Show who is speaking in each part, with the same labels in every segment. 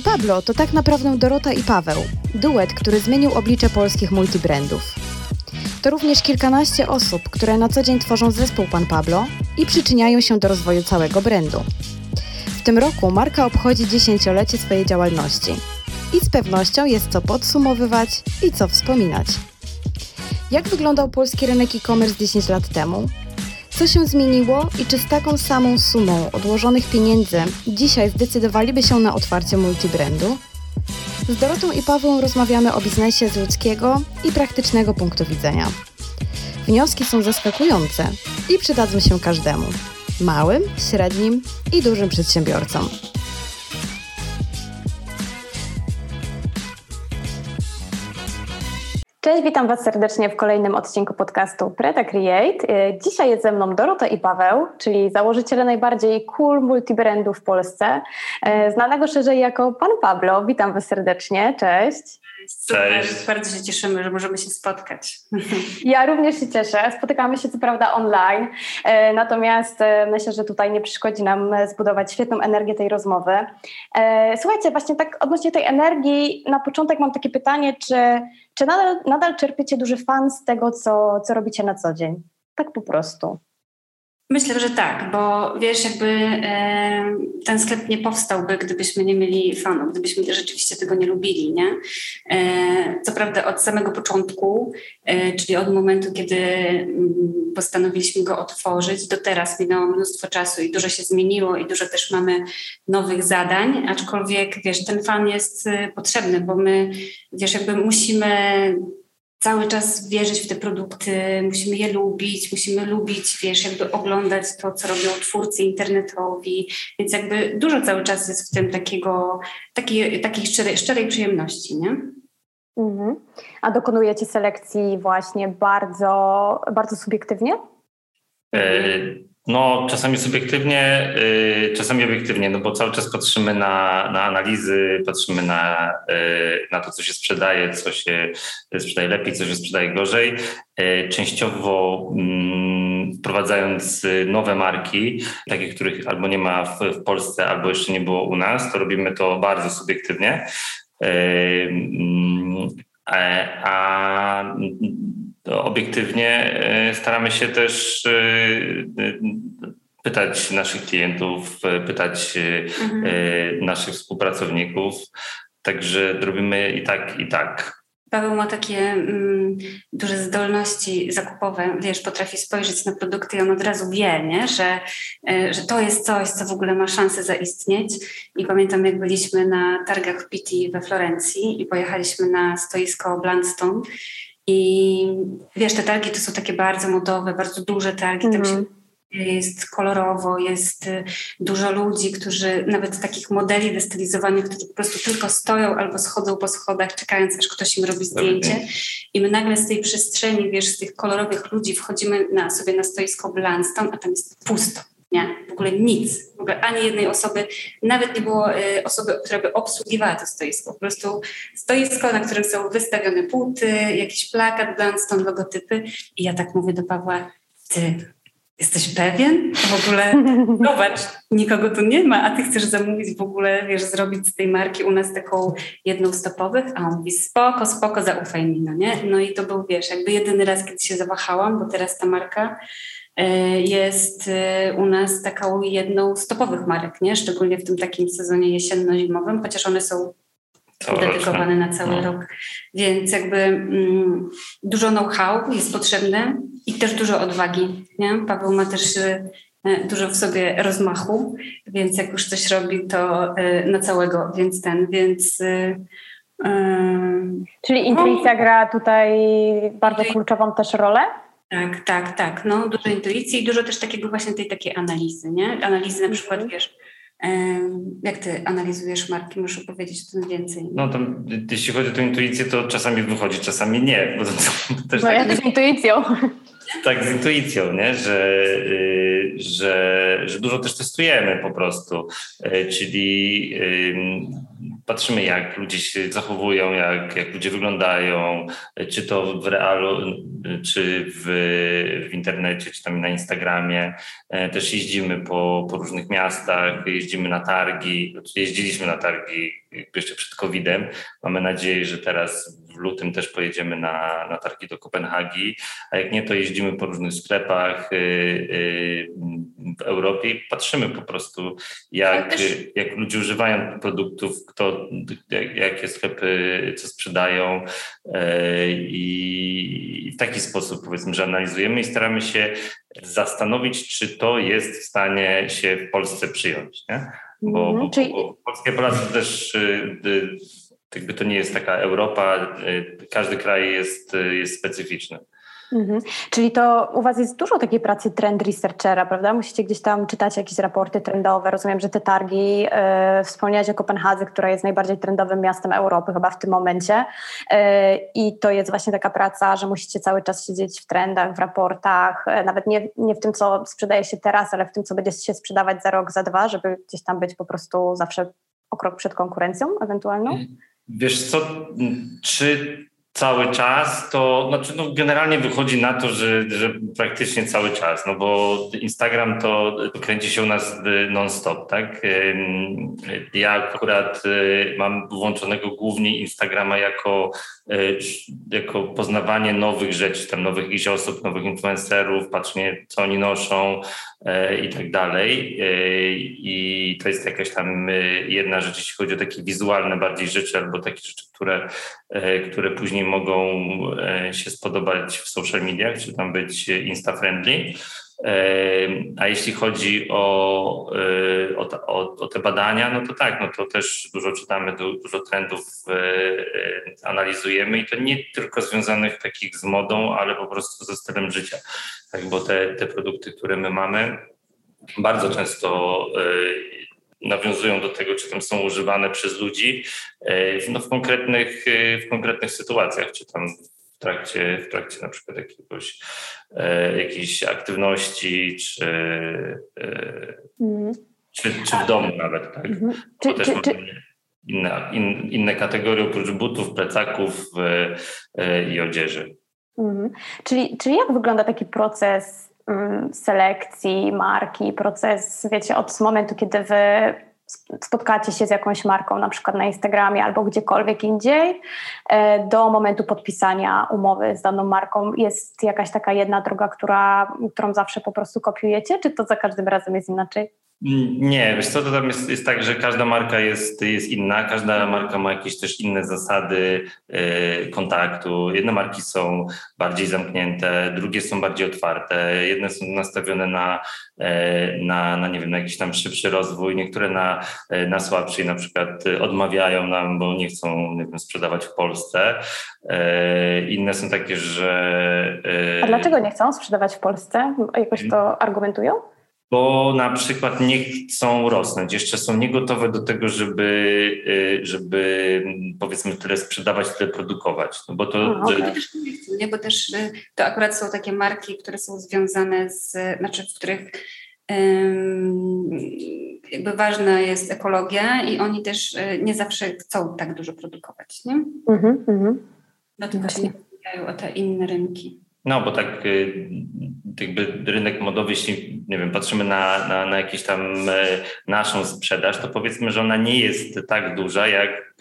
Speaker 1: Pan Pablo to tak naprawdę Dorota i Paweł, duet, który zmienił oblicze polskich multibrandów. To również kilkanaście osób, które na co dzień tworzą zespół Pan Pablo i przyczyniają się do rozwoju całego brandu. W tym roku marka obchodzi dziesięciolecie swojej działalności i z pewnością jest co podsumowywać i co wspominać. Jak wyglądał polski rynek e-commerce 10 lat temu? Co się zmieniło i czy z taką samą sumą odłożonych pieniędzy dzisiaj zdecydowaliby się na otwarcie multibrandu? Z Dorotą i Pawłem rozmawiamy o biznesie z ludzkiego i praktycznego punktu widzenia. Wnioski są zaskakujące i przydadzą się każdemu małym, średnim i dużym przedsiębiorcom. Cześć, witam Was serdecznie w kolejnym odcinku podcastu Preta Create. E, dzisiaj jest ze mną Dorota i Paweł, czyli założyciele najbardziej cool multibrandu w Polsce, e, znanego szerzej jako Pan Pablo. Witam Was serdecznie, cześć.
Speaker 2: Super, Cześć. bardzo się cieszymy, że możemy się spotkać.
Speaker 1: Ja również się cieszę. Spotykamy się co prawda online, e, natomiast myślę, że tutaj nie przeszkodzi nam zbudować świetną energię tej rozmowy. Słuchajcie, właśnie tak odnośnie tej energii, na początek mam takie pytanie, czy czy nadal, nadal czerpiecie duży fan z tego, co, co robicie na co dzień? Tak po prostu.
Speaker 2: Myślę, że tak, bo wiesz, jakby ten sklep nie powstałby, gdybyśmy nie mieli fanów, gdybyśmy rzeczywiście tego nie lubili, nie? E, co prawda od samego początku, e, czyli od momentu, kiedy mm, postanowiliśmy go otworzyć, do teraz minęło mnóstwo czasu i dużo się zmieniło i dużo też mamy nowych zadań, aczkolwiek wiesz, ten fan jest e, potrzebny, bo my, wiesz, jakby musimy cały czas wierzyć w te produkty, musimy je lubić, musimy lubić, wiesz, jakby oglądać to, co robią twórcy internetowi, więc jakby dużo cały czas jest w tym takiego, takiej, takiej szczerej, szczerej przyjemności, nie?
Speaker 1: Mhm. A dokonujecie selekcji właśnie bardzo, bardzo subiektywnie?
Speaker 3: E, no, czasami subiektywnie, yy, czasami obiektywnie, no bo cały czas patrzymy na, na analizy, patrzymy na, yy, na to, co się sprzedaje, co się sprzedaje lepiej, co się sprzedaje gorzej. Yy, częściowo mm, wprowadzając nowe marki, takie, których albo nie ma w, w Polsce, albo jeszcze nie było u nas, to robimy to bardzo subiektywnie. Yy, mm, e, a obiektywnie e, staramy się też e, e, pytać naszych klientów, pytać mhm. naszych współpracowników. Także robimy i tak, i tak.
Speaker 2: Paweł ma takie mm, duże zdolności zakupowe, wiesz, potrafi spojrzeć na produkty i on od razu wie, nie? Że, że to jest coś, co w ogóle ma szansę zaistnieć. I pamiętam, jak byliśmy na targach PT we Florencji i pojechaliśmy na stoisko Blandstone i wiesz, te targi to są takie bardzo modowe, bardzo duże targi, mm. tam się mhm. jest kolorowo, jest y, dużo ludzi, którzy, nawet takich modeli destylizowanych, którzy po prostu tylko stoją albo schodzą po schodach, czekając, aż ktoś im robi zdjęcie. I my nagle z tej przestrzeni, wiesz, z tych kolorowych ludzi wchodzimy na, sobie na stoisko Blanston, a tam jest pusto nie, w ogóle nic, w ogóle ani jednej osoby, nawet nie było y, osoby, która by obsługiwała to stoisko. Po prostu stoisko, na którym są wystawione płyty, jakiś plakat, Blanston, logotypy. I ja tak mówię do Pawła, ty, jesteś pewien? W ogóle, zobacz, nikogo tu nie ma, a ty chcesz zamówić w ogóle, wiesz, zrobić z tej marki u nas taką jedną stopowych? A on mówi, spoko, spoko, zaufaj mi, no nie? No i to był, wiesz, jakby jedyny raz, kiedy się zawahałam, bo teraz ta marka jest e, u nas taką jedną z topowych marek, nie? szczególnie w tym takim sezonie jesienno-zimowym, chociaż one są dedykowane na cały no. rok. Więc jakby mm, dużo know-how jest potrzebne i też dużo odwagi. Nie? Paweł ma też e, dużo w sobie rozmachu, więc jak już coś robi, to na całego, więc ten, więc...
Speaker 1: Czyli intuicja no. gra tutaj bardzo kluczową też rolę?
Speaker 2: Tak, tak, tak. No, dużo intuicji i dużo też takiego właśnie tej takiej analizy, nie? Analizy na przykład, mhm. wiesz, jak ty analizujesz marki? Muszę powiedzieć o tym więcej.
Speaker 3: No to jeśli chodzi o tę intuicję, to czasami wychodzi, czasami nie. Bo to,
Speaker 1: to też no tak, z intuicją.
Speaker 3: Tak, z intuicją, nie? Że, y, że, że dużo też testujemy po prostu. Y, czyli patrzymy, jak ludzie się zachowują, jak, jak ludzie wyglądają, czy to w realu, czy w, w internecie, czy tam na Instagramie. Też jeździmy po, po różnych miastach, jeździmy na targi, jeździliśmy na targi jeszcze przed COVID-em. Mamy nadzieję, że teraz w lutym też pojedziemy na, na targi do Kopenhagi, a jak nie, to jeździmy po różnych sklepach w Europie i patrzymy po prostu, jak, jak ludzie używają produktów, kto, jakie sklepy co sprzedają i w taki sposób powiedzmy, że analizujemy i staramy się zastanowić, czy to jest w stanie się w Polsce przyjąć. Nie? Bo, mm, bo, bo polskie Polacy też y, y, jakby to nie jest taka Europa, y, każdy kraj jest, jest specyficzny.
Speaker 1: Mhm. Czyli to u Was jest dużo takiej pracy trend researchera, prawda? Musicie gdzieś tam czytać jakieś raporty trendowe. Rozumiem, że te targi, yy, wspomniałeś o Kopenhadze, która jest najbardziej trendowym miastem Europy chyba w tym momencie. I to jest właśnie taka praca, że musicie cały czas siedzieć w trendach, w raportach, nawet nie, nie w tym, co sprzedaje się teraz, ale w tym, co będzie się sprzedawać za rok, za dwa, żeby gdzieś tam być po prostu zawsze o krok przed konkurencją ewentualną?
Speaker 3: Wiesz co, czy cały czas, to znaczy no generalnie wychodzi na to, że, że praktycznie cały czas, no bo Instagram to kręci się u nas non-stop, tak? Ja akurat y, mam włączonego głównie Instagrama jako, jako poznawanie nowych rzeczy, tam nowych osób, nowych influencerów, patrzenie co oni noszą y, i tak dalej. I to jest jakaś tam jedna rzecz, jeśli chodzi o takie wizualne bardziej rzeczy albo takie rzeczy, które, które później mogą e, się spodobać w social mediach, czy tam być insta-friendly. A jeśli chodzi o, e, o, o, o, te badania, no to tak, no to też dużo czytamy, dużo trendów analizujemy i to nie tylko związanych takich z modą, ale po prostu ze stylem życia. Tak, bo te, te produkty, które my mamy, bardzo często nawiązują do tego, czy tam są używane przez ludzi no, w, konkretnych, w konkretnych sytuacjach, czy tam w trakcie, w trakcie na przykład jakiegoś, jakiejś aktywności, czy, mm. czy, czy, w domu nawet. Tak? Mm. Czy, też czy, inne, in, inne kategorie oprócz butów, plecaków i odzieży.
Speaker 1: Mm. Czyli, czyli jak wygląda taki proces Mm, selekcji marki, proces, wiecie, od momentu, kiedy wy spotkacie się z jakąś marką, na przykład na Instagramie albo gdziekolwiek indziej, e, do momentu podpisania umowy z daną marką jest jakaś taka jedna droga, która, którą zawsze po prostu kopiujecie, czy to za każdym razem jest inaczej?
Speaker 3: Nie, wiesz co, to tam jest, jest tak, że każda marka jest, jest inna, każda marka ma jakieś też inne zasady y, kontaktu. Jedne marki są bardziej zamknięte, drugie są bardziej otwarte, jedne są nastawione na, y, na, na nie wiem, na jakiś tam szybszy rozwój, niektóre na, y, na słabszy na przykład odmawiają nam, bo nie chcą nie wiem, sprzedawać w Polsce. Inne są takie, że...
Speaker 1: A dlaczego nie chcą sprzedawać w Polsce? Jakoś to argumentują?
Speaker 3: Bo na przykład nie chcą rosnąć, jeszcze są niegotowe do tego, żeby, y, żeby powiedzmy tyle sprzedawać, tyle produkować. No bo to,
Speaker 2: no, że... też nie chcą, nie? Bo też y, to akurat są takie marki, które są związane z, znaczy w których jakby ważna jest ekologia i oni też y, nie zawsze chcą tak dużo produkować, nie? Mhm, mhm. No to właśnie o te inne rynki.
Speaker 3: No, bo tak jakby rynek modowy, jeśli nie wiem, patrzymy na, na, na jakąś tam e, naszą sprzedaż, to powiedzmy, że ona nie jest tak duża jak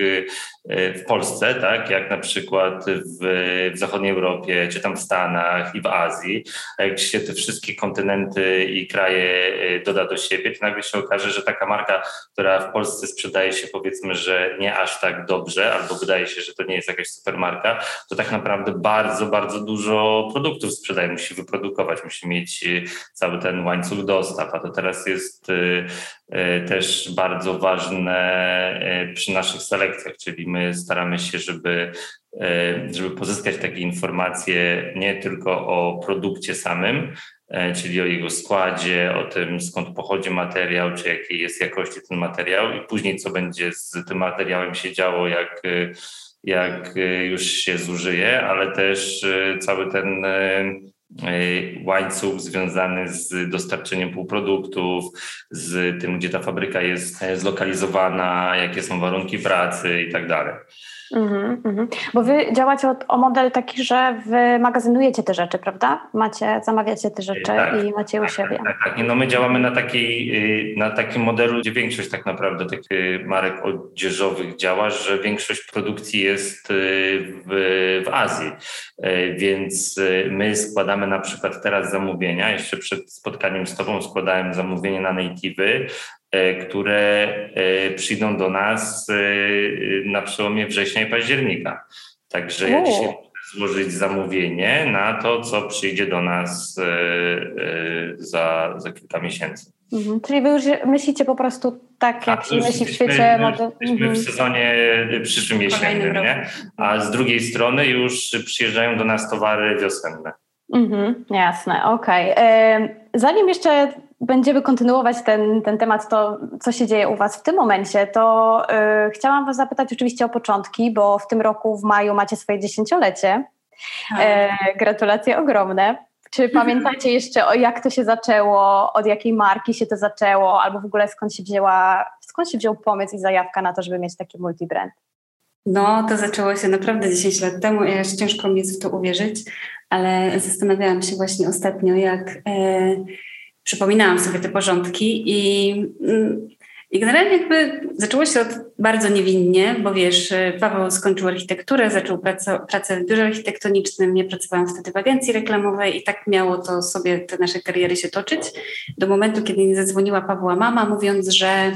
Speaker 3: e, w Polsce, tak? jak na przykład w, w zachodniej Europie, czy tam w Stanach i w Azji. A jak się te wszystkie kontynenty i kraje doda do siebie, to nagle się okaże, że taka marka, która w Polsce sprzedaje się powiedzmy, że nie aż tak dobrze, albo wydaje się, że to nie jest jakaś supermarka, to tak naprawdę bardzo, bardzo dużo produktów sprzedaje, musi wyprodukować, musi mieć cały ten łańcuch dostaw, a to teraz jest y, y, też bardzo ważne y, przy naszych selekcjach, czyli my staramy się, żeby, żeby pozyskać takie informacje nie tylko o produkcie samym, czyli o jego składzie, o tym skąd pochodzi materiał, czy jakiej jest jakości ten materiał i później co będzie z tym materiałem się działo, jak, jak już się zużyje, ale też cały ten E, łańcuch związany z dostarczeniem półproduktów, z tym, gdzie ta fabryka jest e, zlokalizowana, jakie są warunki pracy i tak dalej.
Speaker 1: Mm -hmm. Bo wy działacie o, o, model taki, że wy magazynujecie te rzeczy, prawda? Macie, zamawiacie te rzeczy tak, i macie u tak, siebie.
Speaker 3: Tak, tak. No my działamy na, takiej, y, na takim modelu, gdzie większość tak naprawdę takich marek odzieżowych działa, że większość produkcji jest y, w, w Azji. Y, więc my składamy na przykład teraz zamówienia. Jeszcze przed spotkaniem z Tobą składałem zamówienie na Native'y, które e, przyjdą do nas e, na przełomie września i października. Także ja dzisiaj muszę złożyć zamówienie na to, co przyjdzie do nas za, za kilka miesięcy.
Speaker 1: Mhm. Czyli wy już myślicie po prostu tak, jak się myśli w świecie
Speaker 3: mody? Jesteśmy mhm. w sezonie przyszłym jesiennym, nie? a z drugiej strony już przyjeżdżają do nas towary wiosenne.
Speaker 1: Mhm, jasne, okej. Okay. Zanim jeszcze będziemy kontynuować ten, ten temat, to co się dzieje u Was w tym momencie, to yy, chciałam Was zapytać oczywiście o początki, bo w tym roku w maju macie swoje dziesięciolecie. E, gratulacje ogromne. Czy pamiętacie jeszcze, o jak to się zaczęło, od jakiej marki się to zaczęło, albo w ogóle skąd się wzięła, skąd się wziął pomysł i zajawka na to, żeby mieć taki multibrand?
Speaker 2: No, to zaczęło się naprawdę 10 lat temu i aż ciężko mi jest w to uwierzyć, ale zastanawiałam się właśnie ostatnio, jak e, przypominałam sobie te porządki i, mm, i generalnie jakby zaczęło się od bardzo niewinnie, bo wiesz, Paweł skończył architekturę, zaczął pracę, pracę w biurze architektonicznym, ja pracowałam wtedy w agencji reklamowej i tak miało to sobie te nasze kariery się toczyć. Do momentu, kiedy zadzwoniła Pawła mama mówiąc, że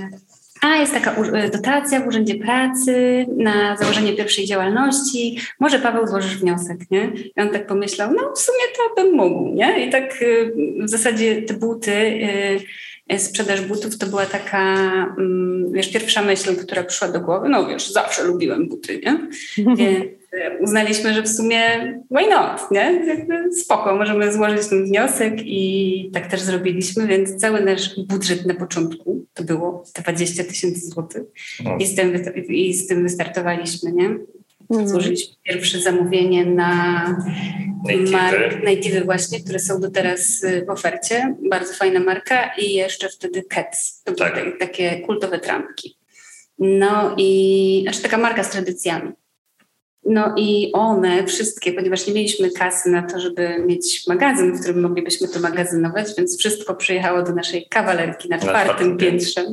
Speaker 2: a jest taka dotacja w Urzędzie Pracy na założenie pierwszej działalności, może Paweł złożysz wniosek, nie? I on tak pomyślał, no w sumie to bym mógł, nie? I tak y, w zasadzie te buty, y, sprzedaż butów to była taka, mm, wiesz, pierwsza myśl, która przyszła do głowy, no wiesz, zawsze lubiłem buty, nie? Więc uznaliśmy, że w sumie why not, nie? Jakby spoko, możemy złożyć ten wniosek i tak też zrobiliśmy, więc cały nasz budżet na początku to było 20 tysięcy złotych i z, tym, i z tym wystartowaliśmy, nie? Mhm. Złożyliśmy pierwsze zamówienie na mark Native właśnie, które są do teraz y, w ofercie. Bardzo fajna marka i jeszcze wtedy Cats. To tak. były takie kultowe trampki. No i, znaczy taka marka z tradycjami. No i one wszystkie, ponieważ nie mieliśmy kasy na to, żeby mieć magazyn, w którym moglibyśmy to magazynować, więc wszystko przyjechało do naszej kawalerki na czwartym piętrze.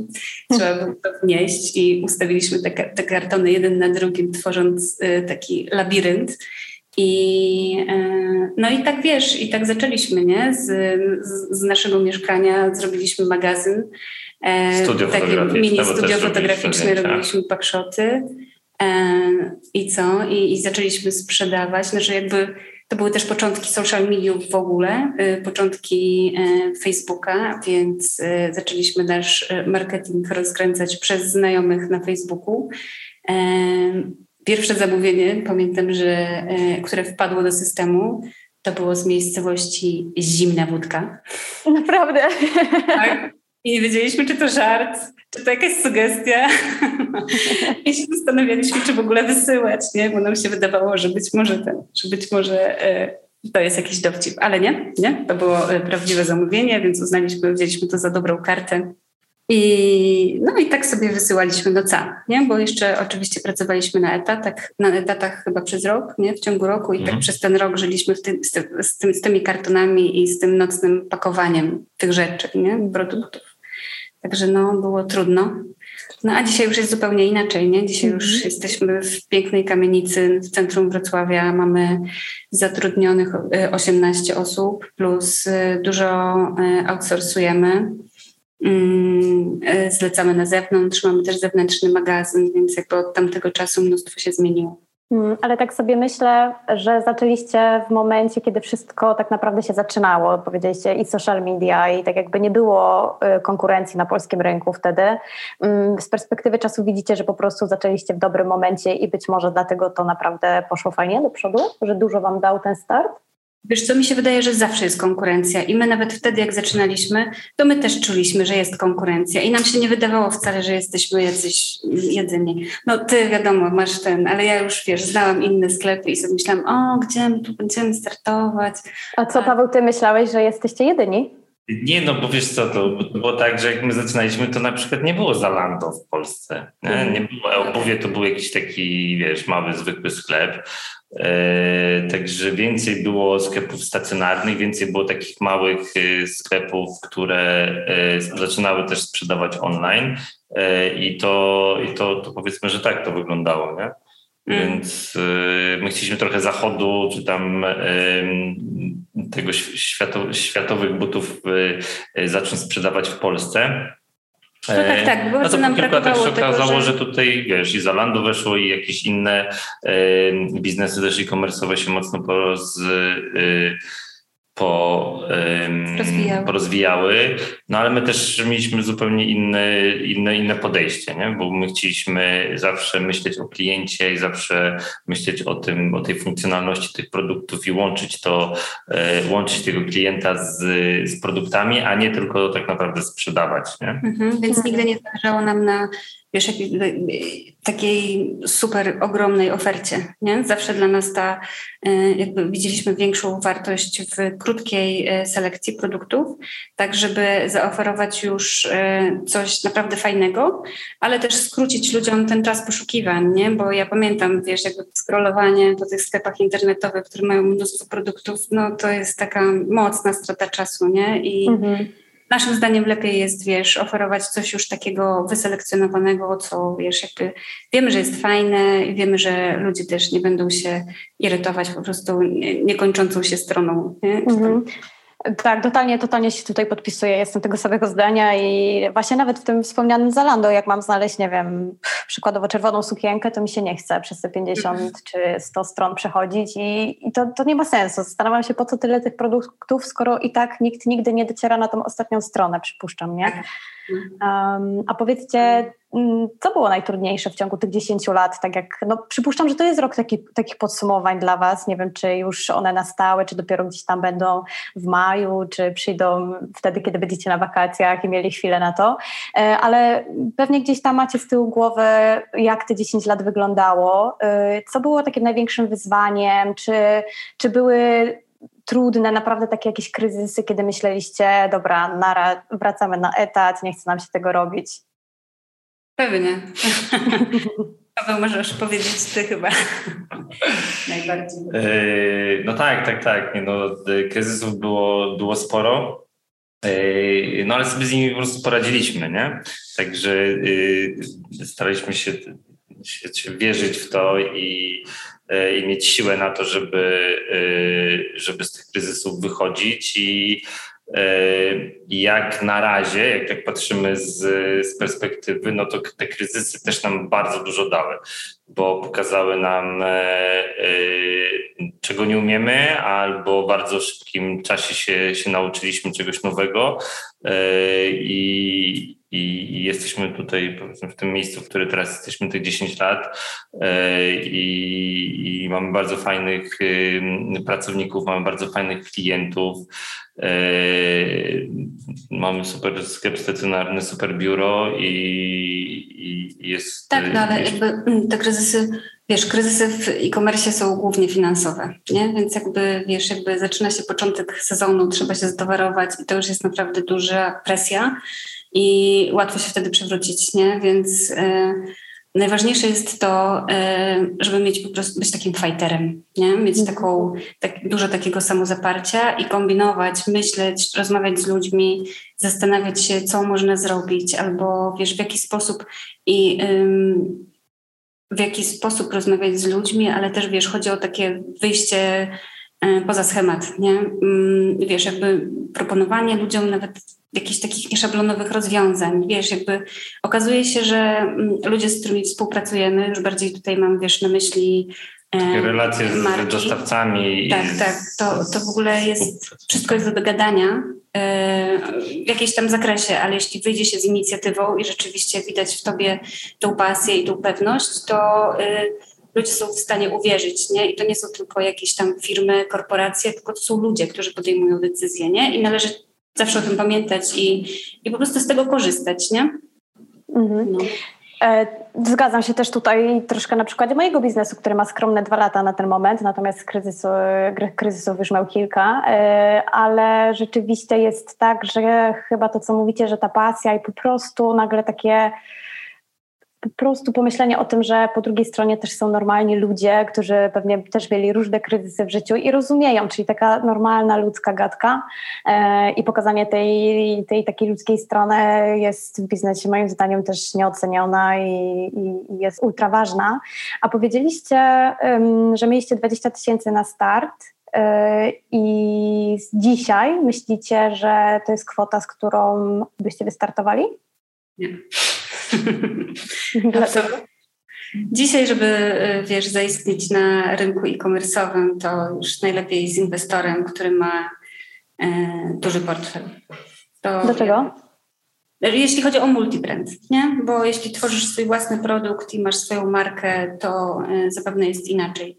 Speaker 2: Trzeba było to wnieść i ustawiliśmy te, te kartony jeden na drugim, tworząc y, taki labirynt. I, y, no i tak wiesz, i tak zaczęliśmy, nie? Z, z, z naszego mieszkania zrobiliśmy magazyn.
Speaker 3: E, studio takie
Speaker 2: mini studio fotograficzne, robiliśmy pakszoty. I co? I, I, zaczęliśmy sprzedawać. Znaczy jakby to były też początki social mediów w ogóle, y, początki e, Facebooka, więc e, zaczęliśmy nasz e, marketing rozkręcać przez znajomych na Facebooku. Pierwsze zamówienie, pamiętam, że które wpadło do systemu, to było z miejscowości Zimna Wódka.
Speaker 1: Naprawdę?
Speaker 2: Tak. I nie wiedzieliśmy, czy to żart, czy to jakaś sugestia. I się zastanawialiśmy, czy w ogóle wysyłać, nie? bo nam się wydawało, że być może ten, że być może e, to jest jakiś dowcip, ale nie, nie. To było e, prawdziwe zamówienie, więc uznaliśmy, wzięliśmy to za dobrą kartę. I, no i tak sobie wysyłaliśmy do CAM, nie? bo jeszcze oczywiście pracowaliśmy na etatach, na etatach chyba przez rok, nie? w ciągu roku i tak mhm. tak przez ten rok żyliśmy z, ty, z, tym, z, tymi kartonami i z tym nocnym pakowaniem tych rzeczy, nie? produktów. Także no, było trudno. No a dzisiaj już jest zupełnie inaczej, nie? Dzisiaj już mhm. jesteśmy w pięknej kamienicy w centrum Wrocławia. Mamy zatrudnionych 18 e, osób, plus e, dużo e, outsourcujemy. Mm, zlecamy na zewnątrz, mamy też zewnętrzny magazyn, więc jakby od tamtego czasu mnóstwo się zmieniło.
Speaker 1: Mm, ale tak sobie myślę, że zaczęliście w momencie, kiedy wszystko tak naprawdę się zaczynało. Powiedzieliście i social media, i tak jakby nie było y, konkurencji na polskim rynku wtedy. Mm, z perspektywy czasu widzicie, że po prostu zaczęliście w dobrym momencie i być może dlatego to naprawdę poszło fajnie do przodu, że dużo Wam dał ten start?
Speaker 2: Wiesz co, mi się wydaje, że zawsze jest konkurencja i my nawet wtedy, jak zaczynaliśmy, to my też czuliśmy, że jest konkurencja i nam się nie wydawało wcale, że jesteśmy jacyś jedyni. No ty wiadomo, masz ten, ale ja już, wiesz, znałam inne sklepy i sobie myślałam, o, gdzie my tu będziemy startować.
Speaker 1: A co, Paweł, ty myślałeś, że jesteście jedyni?
Speaker 3: Nie, no bo wiesz co, to było tak, że jak my zaczynaliśmy, to na przykład nie było Zalando w Polsce. Nie, mhm. nie było Obuwie, to był jakiś taki, wiesz, mały, zwykły sklep. E, także więcej było sklepów stacjonarnych, więcej było takich małych e, sklepów, które e, zaczynały też sprzedawać online. I to, i to, to powiedzmy, że tak to wyglądało, nie? Mm. Więc my chcieliśmy trochę zachodu, czy tam tego świato, światowych butów zacząć sprzedawać w Polsce.
Speaker 2: No tak, tak, bo no to nam
Speaker 3: kilku latach się okazało, że... że... tutaj wiesz, i Zalando weszło i jakieś inne biznesy też e-commerce'owe się mocno poroz, po,
Speaker 2: rozwijały.
Speaker 3: porozwijały, no ale my też mieliśmy zupełnie inne, inne, inne podejście, nie? bo my chcieliśmy zawsze myśleć o kliencie i zawsze myśleć o tym, o tej funkcjonalności tych produktów i łączyć to, e, łączyć tego klienta z, z produktami, a nie tylko tak naprawdę sprzedawać. Nie?
Speaker 2: Mhm, więc nigdy nie zależało nam na wiesz, takiej super ogromnej ofercie. Nie? Zawsze dla nas ta, e, jakby widzieliśmy większą wartość w krótkiej e, selekcji produktów, tak żeby zaoferować już e, coś naprawdę fajnego, ale też skrócić ludziom ten czas poszukiwań, nie? bo ja pamiętam, wiesz, jakby scrollowanie po tych sklepach internetowych, które mają mnóstwo produktów, no to jest taka mocna strata czasu, nie? I mhm naszym zdaniem lepiej jest, wiesz, oferować coś już takiego wyselekcjonowanego, co, wiesz, jakby wiemy, że jest fajne i wiemy, że ludzie też nie będą się irytować po prostu niekończącą się stroną. Nie? Mhm.
Speaker 1: Tak, totalnie, totalnie się tutaj podpisuję. Jestem tego samego zdania i właśnie nawet w tym wspomnianym Zalando, jak mam znaleźć, nie wiem, przykładowo czerwoną sukienkę, to mi się nie chce przez te 50 mhm. czy 100 stron przechodzić i, i to, to nie ma sensu. Zastanawiam się, po co tyle tych produktów, skoro i tak nikt nigdy nie dociera na tą ostatnią stronę, przypuszczam, nie? Um, a powiedzcie, mm, co było najtrudniejsze w ciągu tych 10 lat? Tak jak, no, przypuszczam, że to jest rok taki, takich podsumowań dla Was. Nie wiem, czy już one nastały, czy dopiero gdzieś tam będą w maju, czy przyjdą wtedy, kiedy będziecie na wakacjach i mieli chwilę na to. E, ale pewnie gdzieś tam macie z tyłu głowy, jak te 10 lat wyglądało. E, co było takim największym wyzwaniem? Czy, czy były trudne, naprawdę takie jakieś kryzysy, kiedy myśleliście, dobra, nara, wracamy na etat, nie chce nam się tego robić?
Speaker 2: Pewnie. Paweł, możesz powiedzieć ty chyba najbardziej.
Speaker 3: Yy, no tak, tak, tak. Nie, no, kryzysów było, było sporo. Yy, no ale sobie z nimi po prostu poradziliśmy, nie? Także yy, staraliśmy się, wierzyć w to i E, i mieć siłę na to, żeby, e, żeby z tych kryzysów wychodzić. I e, jak na razie, jak tak patrzymy z, z perspektywy, no to te kryzysy też nam bardzo dużo dały, bo pokazały nam, czego nie umiemy, albo w bardzo szybkim czasie się, się nauczyliśmy czegoś nowego i, i jesteśmy tutaj w tym miejscu, w którym teraz jesteśmy tych 10 lat e, i, i mamy bardzo fajnych pracowników, mamy bardzo fajnych klientów, e, mamy super sklep stacjonarny, super biuro i, i jest...
Speaker 2: Tak, no ale jest... jakby mm, te kryzysy Wiesz, kryzysy w e-commerce są głównie finansowe, nie? Więc jakby, wiesz, jakby zaczyna się początek sezonu, trzeba się zatowarować i to już jest naprawdę duża presja i łatwo się wtedy przewrócić, nie? Więc e, najważniejsze jest to, e, żeby mieć po prostu być takim fighterem, nie? Mieć mhm. taką, tak, dużo takiego samozaparcia i kombinować, myśleć, rozmawiać z ludźmi, zastanawiać się, co można zrobić, albo wiesz, w jaki sposób i w jaki sposób rozmawiać z ludźmi, ale też wiesz, chodzi o takie wyjście e, poza schemat, nie? Wiesz, jakby proponowanie ludziom nawet jakichś takich nieszablonowych rozwiązań. Wiesz, jakby okazuje się, że mm, ludzie, z którymi współpracujemy, już bardziej tutaj mam, wiesz, na myśli
Speaker 3: e, takie relacje z dostawcami.
Speaker 2: Tak, tak. To, to w ogóle jest, wszystko jest do dogadania e, w jakimś tam zakresie, ale jeśli wyjdzie się z inicjatywą i rzeczywiście widać w tobie tą pasję i tą pewność, to e, ludzie są w stanie uwierzyć, nie? I to nie są tylko jakieś tam firmy, korporacje, tylko to są ludzie, którzy podejmują decyzje, nie? I należy zawsze o tym pamiętać i, i po prostu z tego korzystać, nie?
Speaker 1: Mhm. No. E, zgadzam się też tutaj troszkę na przykładzie mojego biznesu, który ma skromne dwa lata na ten moment, natomiast kryzysu, kryzysów już miał kilka, e, ale rzeczywiście jest tak, że chyba to, co mówicie, że ta pasja i po prostu nagle takie po prostu pomyślenie o tym, że po drugiej stronie też są normalni ludzie, którzy pewnie też mieli różne kryzysy w życiu i rozumieją, czyli taka normalna ludzka gadka e, i pokazanie tej, tej takiej ludzkiej strony jest w biznesie moim zdaniem też nieoceniona i, i, i jest ultra ważna. A powiedzieliście, um, że mieliście 20 tysięcy na start e, i dzisiaj myślicie, że to jest kwota, z którą byście wystartowali?
Speaker 2: Nie. Dlaczego? Dzisiaj, żeby y, wiesz, zaistnieć na rynku e-commerce'owym, to już najlepiej z inwestorem, który ma e, duży portfel.
Speaker 1: To Dlaczego?
Speaker 2: Jeśli chodzi o multibrand, nie? Bo jeśli tworzysz swój własny produkt i masz swoją markę, to e, zapewne jest inaczej.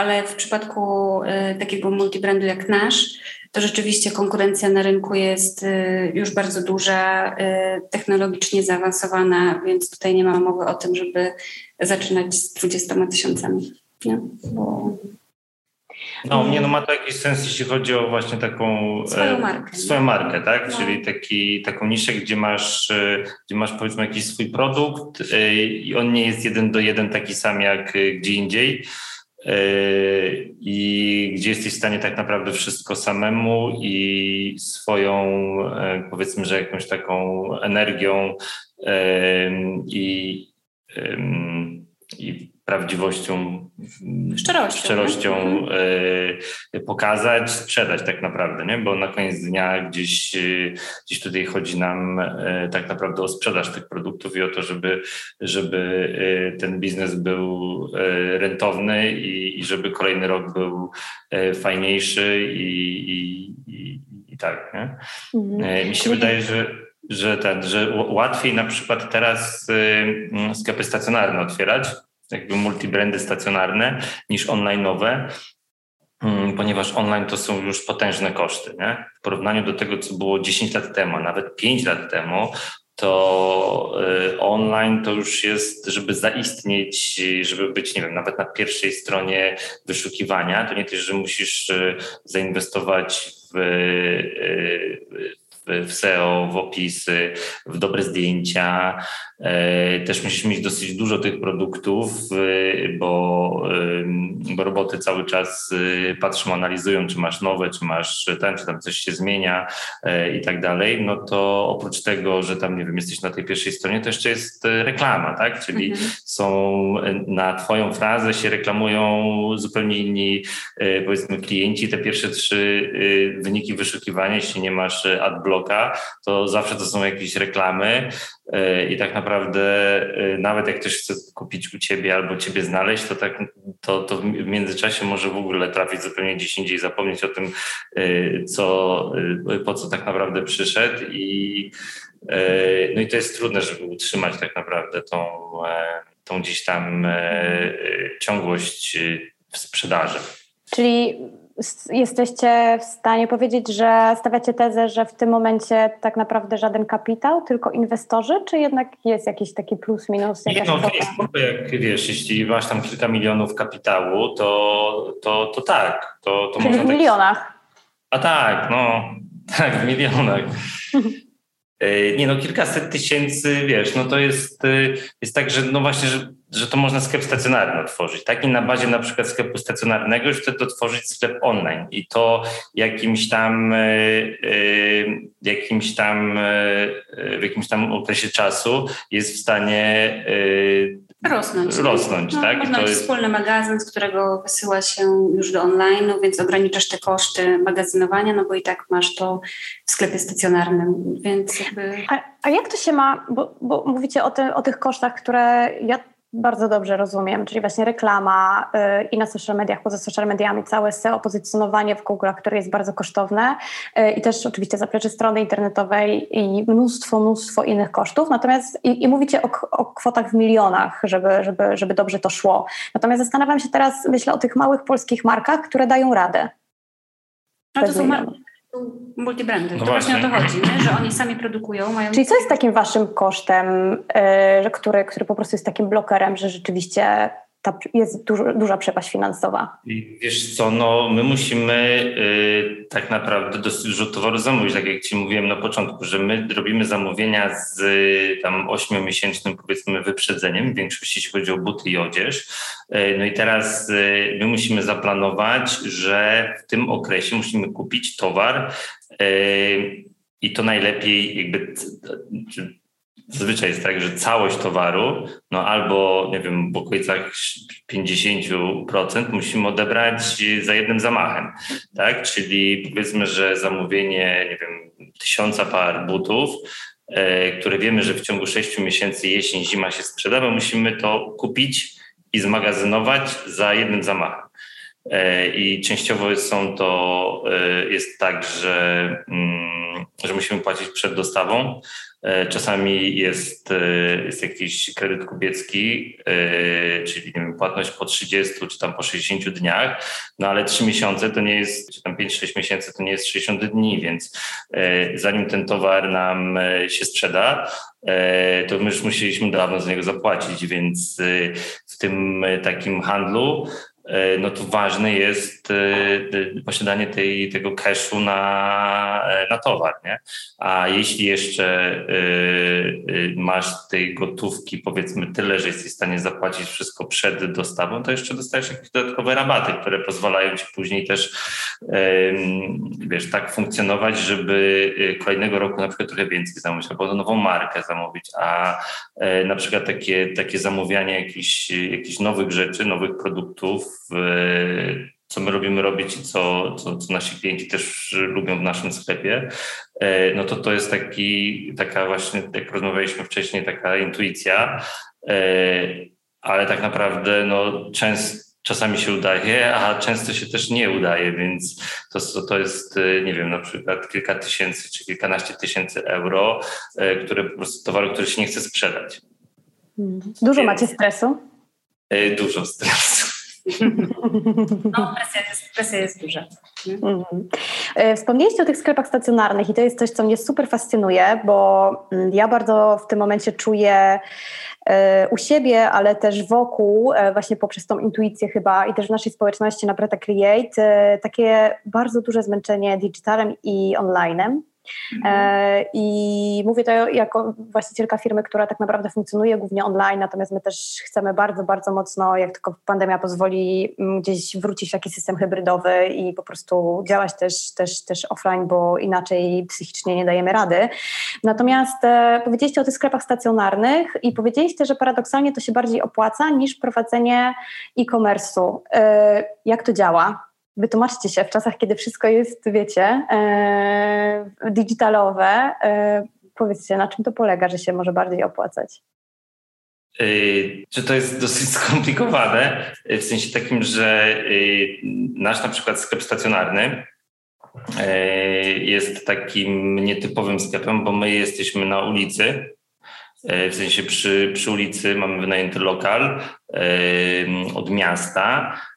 Speaker 2: Ale w przypadku e, takiego multibrandu jak nasz, to rzeczywiście konkurencja na rynku jest y, już bardzo duża, y, technologicznie zaawansowana, więc tutaj nie ma mowy o tym, żeby zaczynać z 20 tysiącami. Nie? Bo...
Speaker 3: No, nie, no ma to jakiś sens, jeśli chodzi o właśnie taką
Speaker 2: swoją e, markę,
Speaker 3: swoją markę tak? No. Czyli taki, taką niszę, gdzie masz, e, gdzie masz powiedzmy jakiś swój produkt e, i on nie jest jeden do jeden taki sam jak gdzie indziej i gdzie jesteś w stanie tak naprawdę wszystko samemu i swoją, e, powiedzmy, że jakąś taką energią i, i prawdziwością,
Speaker 2: szczerością,
Speaker 3: szczerością y, pokazać, sprzedać tak naprawdę, nie? bo na koniec dnia gdzieś, y, gdzieś tutaj chodzi nam y, tak naprawdę o sprzedaż tych produktów i o to, żeby, żeby ten biznes był rentowny i, i żeby kolejny rok był fajniejszy i, i, i, i tak. Nie? Mhm. Mi się wydaje, że że, ten, że łatwiej na przykład teraz sklepy stacjonarne otwierać, jakby multibrandy stacjonarne niż online'owe, mm, ponieważ online to są już potężne koszty. Nie? W porównaniu do tego, co było 10 lat temu, a nawet 5 lat temu, to y, online to już jest, żeby zaistnieć, żeby być, nie wiem, nawet na pierwszej stronie wyszukiwania, to nie też, że musisz y, zainwestować w, y, w SEO, w opisy, w dobre zdjęcia. E, też musisz mieć dosyć dużo tych produktów, e, bo, bo roboty cały czas e, patrzą, analizują, czy masz nowe, czy masz ten, czy tam coś się zmienia i tak dalej. No to oprócz tego, że tam, nie wiem, jesteś na tej pierwszej stronie, to jeszcze jest reklama, tak? Czyli mhm. są na Twoją frazę się reklamują zupełnie inni, powiedzmy, klienci. Te pierwsze trzy wyniki wyszukiwania, jeśli nie masz adblocka, to zawsze to są jakieś reklamy e, i tak naprawdę e, nawet jak ktoś chce kupić u ciebie albo ciebie znaleźć, to, tak, to, to w międzyczasie może w ogóle trafić zupełnie gdzieś indziej, zapomnieć o tym, e, co, po co tak naprawdę przyszedł i no i to jest trudne, żeby utrzymać tak naprawdę tą, tą gdzieś tam ciągłość w sprzedaży.
Speaker 1: Czyli jesteście w stanie powiedzieć, że stawiacie tezę, że w tym momencie tak naprawdę żaden kapitał, tylko inwestorzy, czy jednak jest jakiś taki plus, minus?
Speaker 3: Nie, no, jest jak wiesz, jeśli masz tam kilka milionów kapitału, to, to, to tak. To, to
Speaker 1: Czyli w tak... milionach.
Speaker 3: A tak, no tak, w milionach. E, nie no, kilkaset tysięcy, wiesz, no to jest, e, jest tak, że no właśnie, że, że to można sklep stacjonarny otworzyć, tak? I na bazie na przykład sklepu stacjonarnego już wtedy otworzyć sklep online i to jakimś tam, e, jakimś tam, w jakimś tam okresie czasu jest w stanie
Speaker 2: rosnąć.
Speaker 3: Rosnąć, no, tak?
Speaker 2: Można to mieć jest... wspólny magazyn, z którego wysyła się już do online, więc ograniczasz te koszty magazynowania, no bo i tak masz to w sklepie stacjonarnym, więc jakby...
Speaker 1: A, a jak to się ma, bo, bo mówicie o, te, o tych kosztach, które ja bardzo dobrze rozumiem, czyli właśnie reklama y, i na social mediach, poza social mediami, całe SEO, pozycjonowanie w Google, które jest bardzo kosztowne y, i też oczywiście zaplecze strony internetowej i mnóstwo, mnóstwo innych kosztów. Natomiast i, i mówicie o, o, kwotach w milionach, żeby, żeby, żeby dobrze to szło. Natomiast zastanawiam się teraz, myślę o tych małych polskich markach, które dają radę.
Speaker 2: A to są, mar- multibrandy. No to właśnie. właśnie o to chodzi, nie? że oni sami produkują. Mają
Speaker 1: Czyli co jest takim waszym kosztem, yy, który, który po prostu jest takim blokerem, że rzeczywiście ta jest dużo, duża przepaść finansowa.
Speaker 3: I wiesz co, no my musimy y, tak naprawdę dosyć dużo towaru zamówić, tak jak Ci mówiłem na początku, że my robimy zamówienia z y, tam ośmiomiesięcznym powiedzmy wyprzedzeniem, w większości jeśli chodzi o buty i odzież. Y, no i teraz y, my musimy zaplanować, że w tym okresie musimy kupić towar i to najlepiej jakby Zazwyczaj jest tak, że całość towaru, no albo nie wiem, w okolicach 50% musimy odebrać za jednym zamachem, tak? Czyli powiedzmy, że zamówienie, nie wiem, tysiąca par butów, e, które wiemy, że w ciągu 6 miesięcy jesień, zima się sprzeda, my musimy to kupić i zmagazynować za jednym zamachem. E, I częściowo są to, e, jest tak, że, mm, że musimy płacić przed dostawą, czasami jest, e, jest jakiś kredyt kupiecki, e, czyli wiem, płatność po 30 czy tam po 60 dniach, no ale 3 miesiące to nie jest, czy tam 5-6 miesięcy to nie jest 60 dni, więc zanim ten towar nam się sprzeda, to my już musieliśmy dawno za niego zapłacić, więc w tym takim handlu E, no to ważne jest e, posiadanie tej, tego cashu na, e, na towar. Nie? A jeśli jeszcze masz tej gotówki powiedzmy tyle, że jesteś w stanie zapłacić wszystko przed dostawą, to jeszcze dostajesz jakieś dodatkowe rabaty, które pozwalają ci później też wiesz, tak funkcjonować, żeby kolejnego roku na przykład trochę więcej zamówić, albo nową markę zamówić, a na przykład takie, takie zamówianie jakichś, jakichś nowych rzeczy, nowych produktów, co my lubimy robić i co, co, co, nasi klienci też lubią w naszym sklepie, e, no to to jest taki, taka właśnie, jak rozmawialiśmy wcześniej, taka intuicja, e, ale tak naprawdę no, często czasami się udaje, a często się też nie udaje, więc to, to jest, e, nie wiem, na przykład kilka tysięcy czy kilkanaście tysięcy euro, które po prostu towaru, który się nie chce sprzedać.
Speaker 1: Dużo macie stresu?
Speaker 3: Dużo stresu.
Speaker 2: No, presja jest, presja jest duża. Mhm.
Speaker 1: E, wspomnieliście o tych sklepach stacjonarnych i to jest coś, co mnie super fascynuje, bo mm, ja bardzo w tym momencie czuję e, u siebie, ale też wokół, e, właśnie poprzez tą intuicję chyba i też w naszej społeczności na Preta Create, takie bardzo duże zmęczenie digitalem i onlinem. Mhm. E, I mówię to jako właścicielka firmy, która tak naprawdę funkcjonuje głównie online, natomiast my też chcemy bardzo, bardzo mocno, jak tylko pandemia pozwoli, mm, gdzieś wrócić w jakiś system hybrydowy i po prostu działać też, też, też offline, bo inaczej psychicznie nie dajemy rady. Natomiast e, powiedzieliście o tych sklepach stacjonarnych i powiedzieliście, że paradoksalnie to się bardziej opłaca niż prowadzenie e-commerce'u. E, jak to działa? Wytłumaczcie się w czasach, kiedy wszystko jest, wiecie, e, digitalowe. E, powiedzcie, na czym to polega, że się może bardziej opłacać?
Speaker 3: Czy to jest dosyć skomplikowane, w sensie takim, że nasz na przykład sklep stacjonarny jest takim nietypowym sklepem, bo my jesteśmy na ulicy, w sensie przy, przy ulicy mamy wynajęty lokal od miasta, E,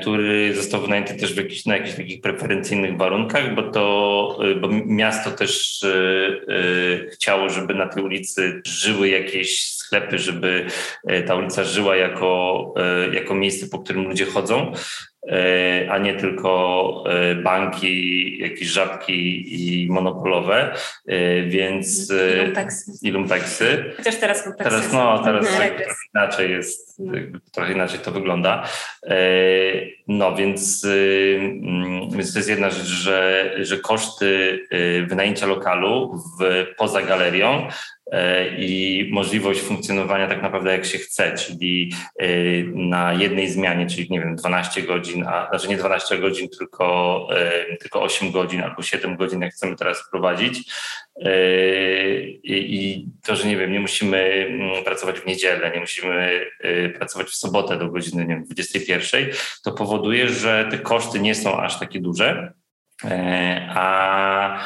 Speaker 3: który został wynajęty też w na jakichś takich preferencyjnych warunkach, bo to e, bo miasto też e, chciało, żeby na tej ulicy żyły jakieś sklepy, żeby ta ulica żyła jako, jako miejsce, po którym ludzie chodzą. E, a nie tylko e, banki, jakieś żabki i monopolowe, e, więc
Speaker 2: i lumpeksy.
Speaker 3: I lumpeksy.
Speaker 2: Chociaż teraz lumpeksy
Speaker 3: Teraz, no, teraz trochę inaczej jest, trochę inaczej to wygląda. No więc, mm, więc to jest jedna rzecz, że, że koszty wynajęcia lokalu w, poza galerią E, i możliwość funkcjonowania tak naprawdę jak się chce, czyli na jednej zmianie, czyli nie wiem, 12 godzin, a znaczy nie 12 godzin, tylko, tylko 8 godzin albo 7 godzin, jak chcemy teraz wprowadzić. I to, że nie wiem, nie musimy mm, pracować w niedzielę, nie musimy pracować w sobotę do godziny nie wiem, 21, to powoduje, że te koszty nie są aż takie duże a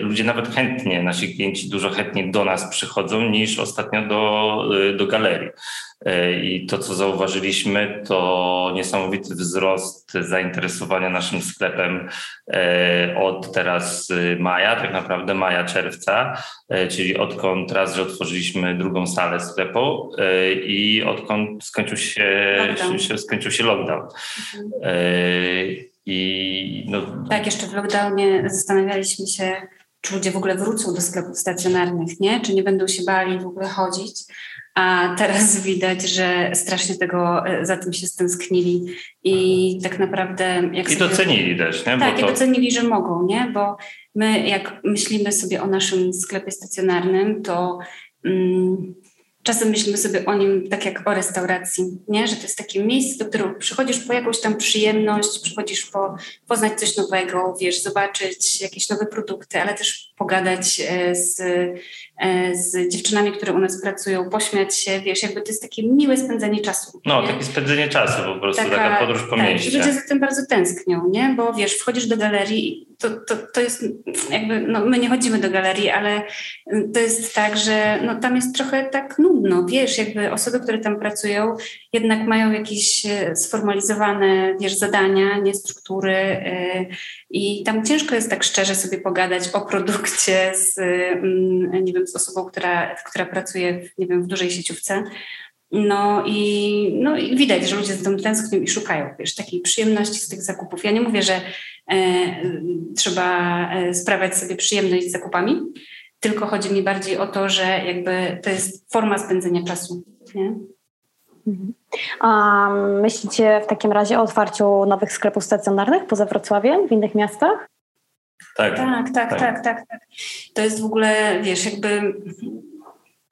Speaker 3: ludzie nawet chętnie, nasi klienci dużo chętniej do nas przychodzą niż ostatnio do, do galerii. E, I to, co zauważyliśmy, to niesamowity wzrost zainteresowania naszym sklepem e, od teraz maja, tak naprawdę maja, czerwca, e, czyli odkąd raz, że otworzyliśmy drugą salę sklepu i odkąd skończył się, się skończył się lockdown. Mhm.
Speaker 2: I no... Tak, jeszcze w lockdownie zastanawialiśmy się, czy ludzie w ogóle wrócą do sklepów stacjonarnych, nie? Czy nie będą się bali w ogóle chodzić a teraz widać, że strasznie tego e, za tym się stęsknili i tak naprawdę...
Speaker 3: Jak I sobie, docenili też, nie?
Speaker 2: Tak, to... i docenili, że mogą, nie? Bo my jak myślimy sobie o naszym sklepie stacjonarnym, to... Mm, czasem myślimy sobie o nim tak jak o restauracji, nie? że to jest takie miejsce, do którego przychodzisz po jakąś tam przyjemność, przychodzisz po, poznać coś nowego, wiesz, zobaczyć jakieś nowe produkty, ale też pogadać e, z z dziewczynami, które u nas pracują, pośmiać się, wiesz, jakby to jest takie miłe spędzenie czasu.
Speaker 3: No, nie? takie spędzenie czasu po prostu, taka, taka podróż po tak, mieście.
Speaker 2: Ludzie za tym bardzo tęsknią, nie? Bo wiesz, wchodzisz do galerii, to, to, to jest jakby, no my nie chodzimy do galerii, ale to jest tak, że no, tam jest trochę tak nudno, wiesz, jakby osoby, które tam pracują jednak mają jakieś e, sformalizowane, wiesz, zadania, nie struktury e, i tam ciężko jest tak szczerze sobie pogadać o produkcie z, mm, nie wiem, z osobą, która, która pracuje, nie wiem, w dużej sieciówce. No i, no i widać, że ludzie za tym tęsknią i szukają, wiesz, takiej przyjemności z tych zakupów. Ja nie mówię, że e, trzeba e, sprawiać sobie przyjemność z zakupami, tylko chodzi mi bardziej o to, że jakby to jest forma spędzenia czasu, nie?
Speaker 1: Mhm. A myślicie w takim razie o otwarciu nowych sklepów stacjonarnych poza Wrocławiem, w innych miastach?
Speaker 2: Tak. Tak, tak, tak, tak, tak. tak. To jest w ogóle, wiesz, jakby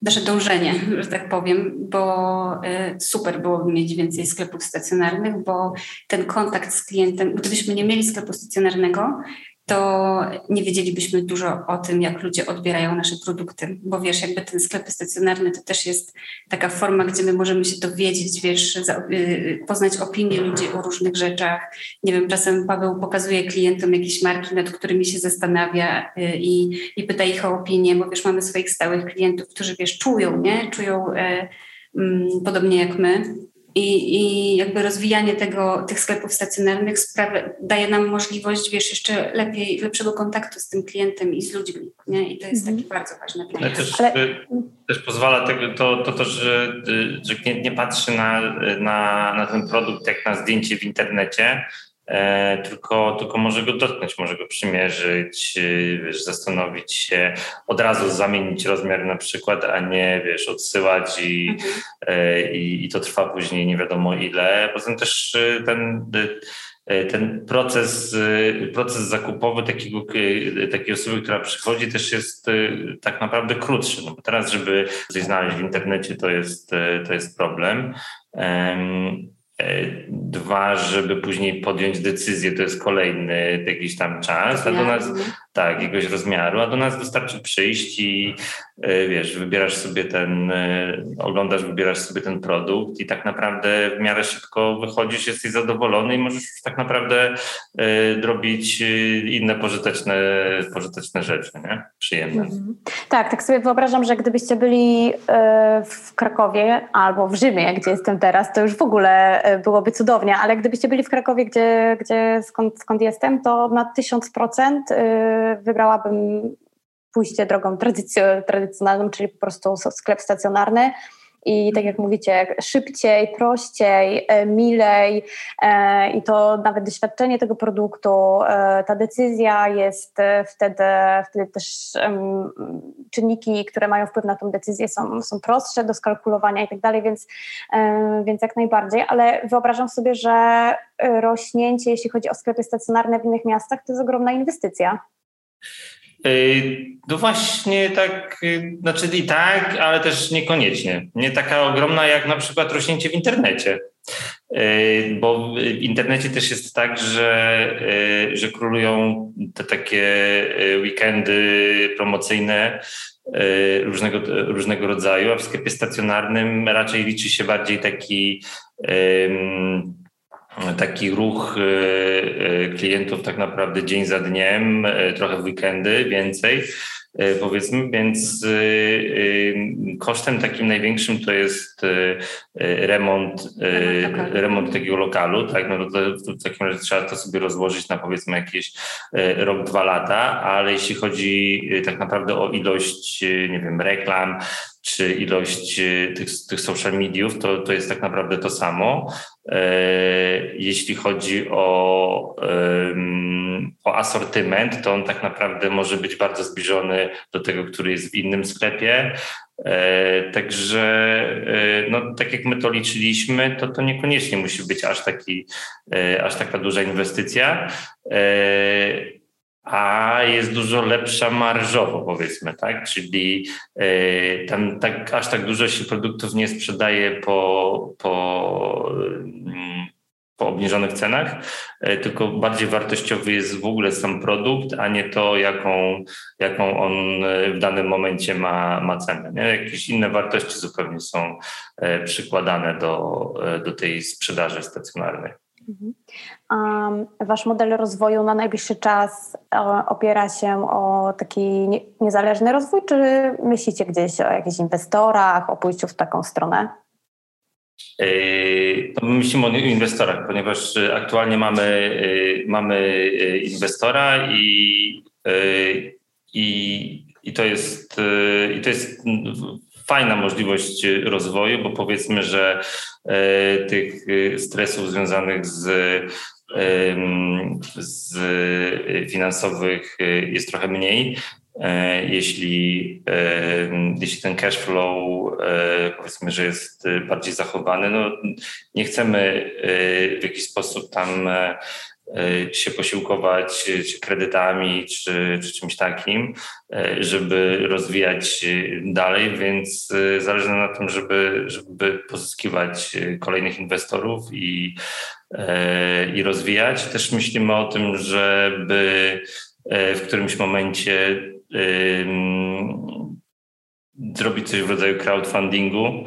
Speaker 2: nasze dążenie, że tak powiem, bo y, super byłoby mieć więcej sklepów stacjonarnych, bo ten kontakt z klientem, gdybyśmy nie mieli sklepu stacjonarnego, to nie wiedzielibyśmy dużo o tym, jak ludzie odbierają nasze produkty, bo wiesz, jakby ten sklep stacjonarny to też jest taka forma, gdzie my możemy się dowiedzieć, wiesz, y, poznać opinie ludzi o różnych rzeczach. Nie wiem, czasem Paweł pokazuje klientom jakieś marki, nad którymi się zastanawia y, i, i pyta ich o opinię, bo wiesz, mamy swoich stałych klientów, którzy wiesz, czują, nie? Czują e, mm, podobnie jak my i, I jakby rozwijanie tego, tych sklepów stacjonarnych sprawia, daje nam możliwość, wiesz, jeszcze lepiej, lepszego kontaktu z tym klientem i z ludźmi. Nie? I to jest mm. taki bardzo ważny
Speaker 3: plan. Też, Ale... też pozwala tego, to, to, to że, że klient nie patrzy na, na, na ten produkt jak na zdjęcie w internecie, tylko, tylko może go dotknąć, może go przymierzyć, e, wiesz, zastanowić się, od razu zamienić rozmiar na przykład, a nie wiesz, odsyłać i, mhm. E, i, i, to trwa później nie wiadomo ile. Poza tym też ten, ten proces, proces zakupowy takiego, takiej osoby, która przychodzi, też jest tak naprawdę krótszy. No bo teraz, żeby coś znaleźć w internecie, to jest, to jest problem. E, dwa, żeby później podjąć decyzję, to jest kolejny jakiś tam czas, a do nas, tak, jakiegoś rozmiaru, a do nas wystarczy przyjść i e, wiesz, wybierasz sobie ten, e, oglądasz, wybierasz sobie ten produkt i tak naprawdę w miarę szybko wychodzisz, jesteś zadowolony i możesz tak naprawdę robić inne pożyteczne, pożyteczne rzeczy, nie? Przyjemne. Mhm.
Speaker 1: Tak, tak sobie wyobrażam, że gdybyście byli w Krakowie albo w Rzymie, gdzie jestem teraz, to już w ogóle byłoby cudownie, ale gdybyście byli w Krakowie, gdzie, gdzie skąd, skąd jestem, to na tysiąc procent wybrałabym pójście drogą tradycjonalną, czyli po prostu sklep stacjonarny. I tak jak mówicie, szybciej, prościej, e, milej e, i to nawet doświadczenie tego produktu, e, ta decyzja jest wtedy, wtedy też czynniki, które mają wpływ na tą decyzję są, są prostsze do skalkulowania i tak dalej, więc, więc jak najbardziej, ale wyobrażam sobie, że rośnięcie, jeśli chodzi o sklepy stacjonarne w innych miastach, to jest ogromna inwestycja.
Speaker 3: No właśnie tak, y, znaczy i tak, ale też niekoniecznie. Nie taka ogromna jak na przykład rośnięcie w internecie. Bo w internecie też jest tak, że, że królują te takie weekendy promocyjne różnego, różnego rodzaju, a w sklepie stacjonarnym raczej liczy się bardziej taki taki ruch klientów tak naprawdę dzień za dniem, trochę w weekendy więcej. E, powiedzmy, więc e, e, kosztem takim największym to jest remont, remont takiego lokalu, tak, no to w takim razie trzeba to sobie rozłożyć na powiedzmy jakieś rok, dwa lata, ale jeśli chodzi tak naprawdę o ilość, nie wiem, reklam, czy ilość tych, tych social mediów, to, to jest tak naprawdę to samo. Jeśli chodzi o, o asortyment, to on tak naprawdę może być bardzo zbliżony do tego, który jest w innym sklepie. E, także, e, no, tak jak my to liczyliśmy, to to niekoniecznie musi być aż, taki, e, aż taka duża inwestycja a jest dużo lepsza marżowo, powiedzmy, tak? Czyli tam tak, aż tak dużo się produktów nie sprzedaje po, po po obniżonych cenach, e, tylko bardziej wartościowy jest w ogóle sam produkt, a nie to, jaką, jaką on e, w danym momencie ma, ma cenę. Nie? Jakieś inne wartości zupełnie są e, przykładane do, do tej sprzedaży stacjonarnej.
Speaker 1: Um, wasz model rozwoju na najbliższy czas opiera się o taki niezależny rozwój, czy myślicie gdzieś o jakichś inwestorach, o pójściu w taką stronę?
Speaker 3: Yy, to myślimy o inwestorach, ponieważ aktualnie mamy, y, mamy inwestora i, i, i, to jest, i to jest fajna możliwość rozwoju, bo powiedzmy, że tych stresów związanych z z finansowych jest trochę mniej. E, jeśli, e, jeśli ten cash flow e, powiedzmy, że jest bardziej zachowany, no nie chcemy w jakiś sposób tam się posiłkować czy kredytami, czy, czy czymś takim, żeby rozwijać dalej, więc zależy nam na tym, żeby, żeby pozyskiwać kolejnych inwestorów i, i rozwijać. Też myślimy o tym, żeby w którymś momencie zrobić coś w rodzaju crowdfundingu,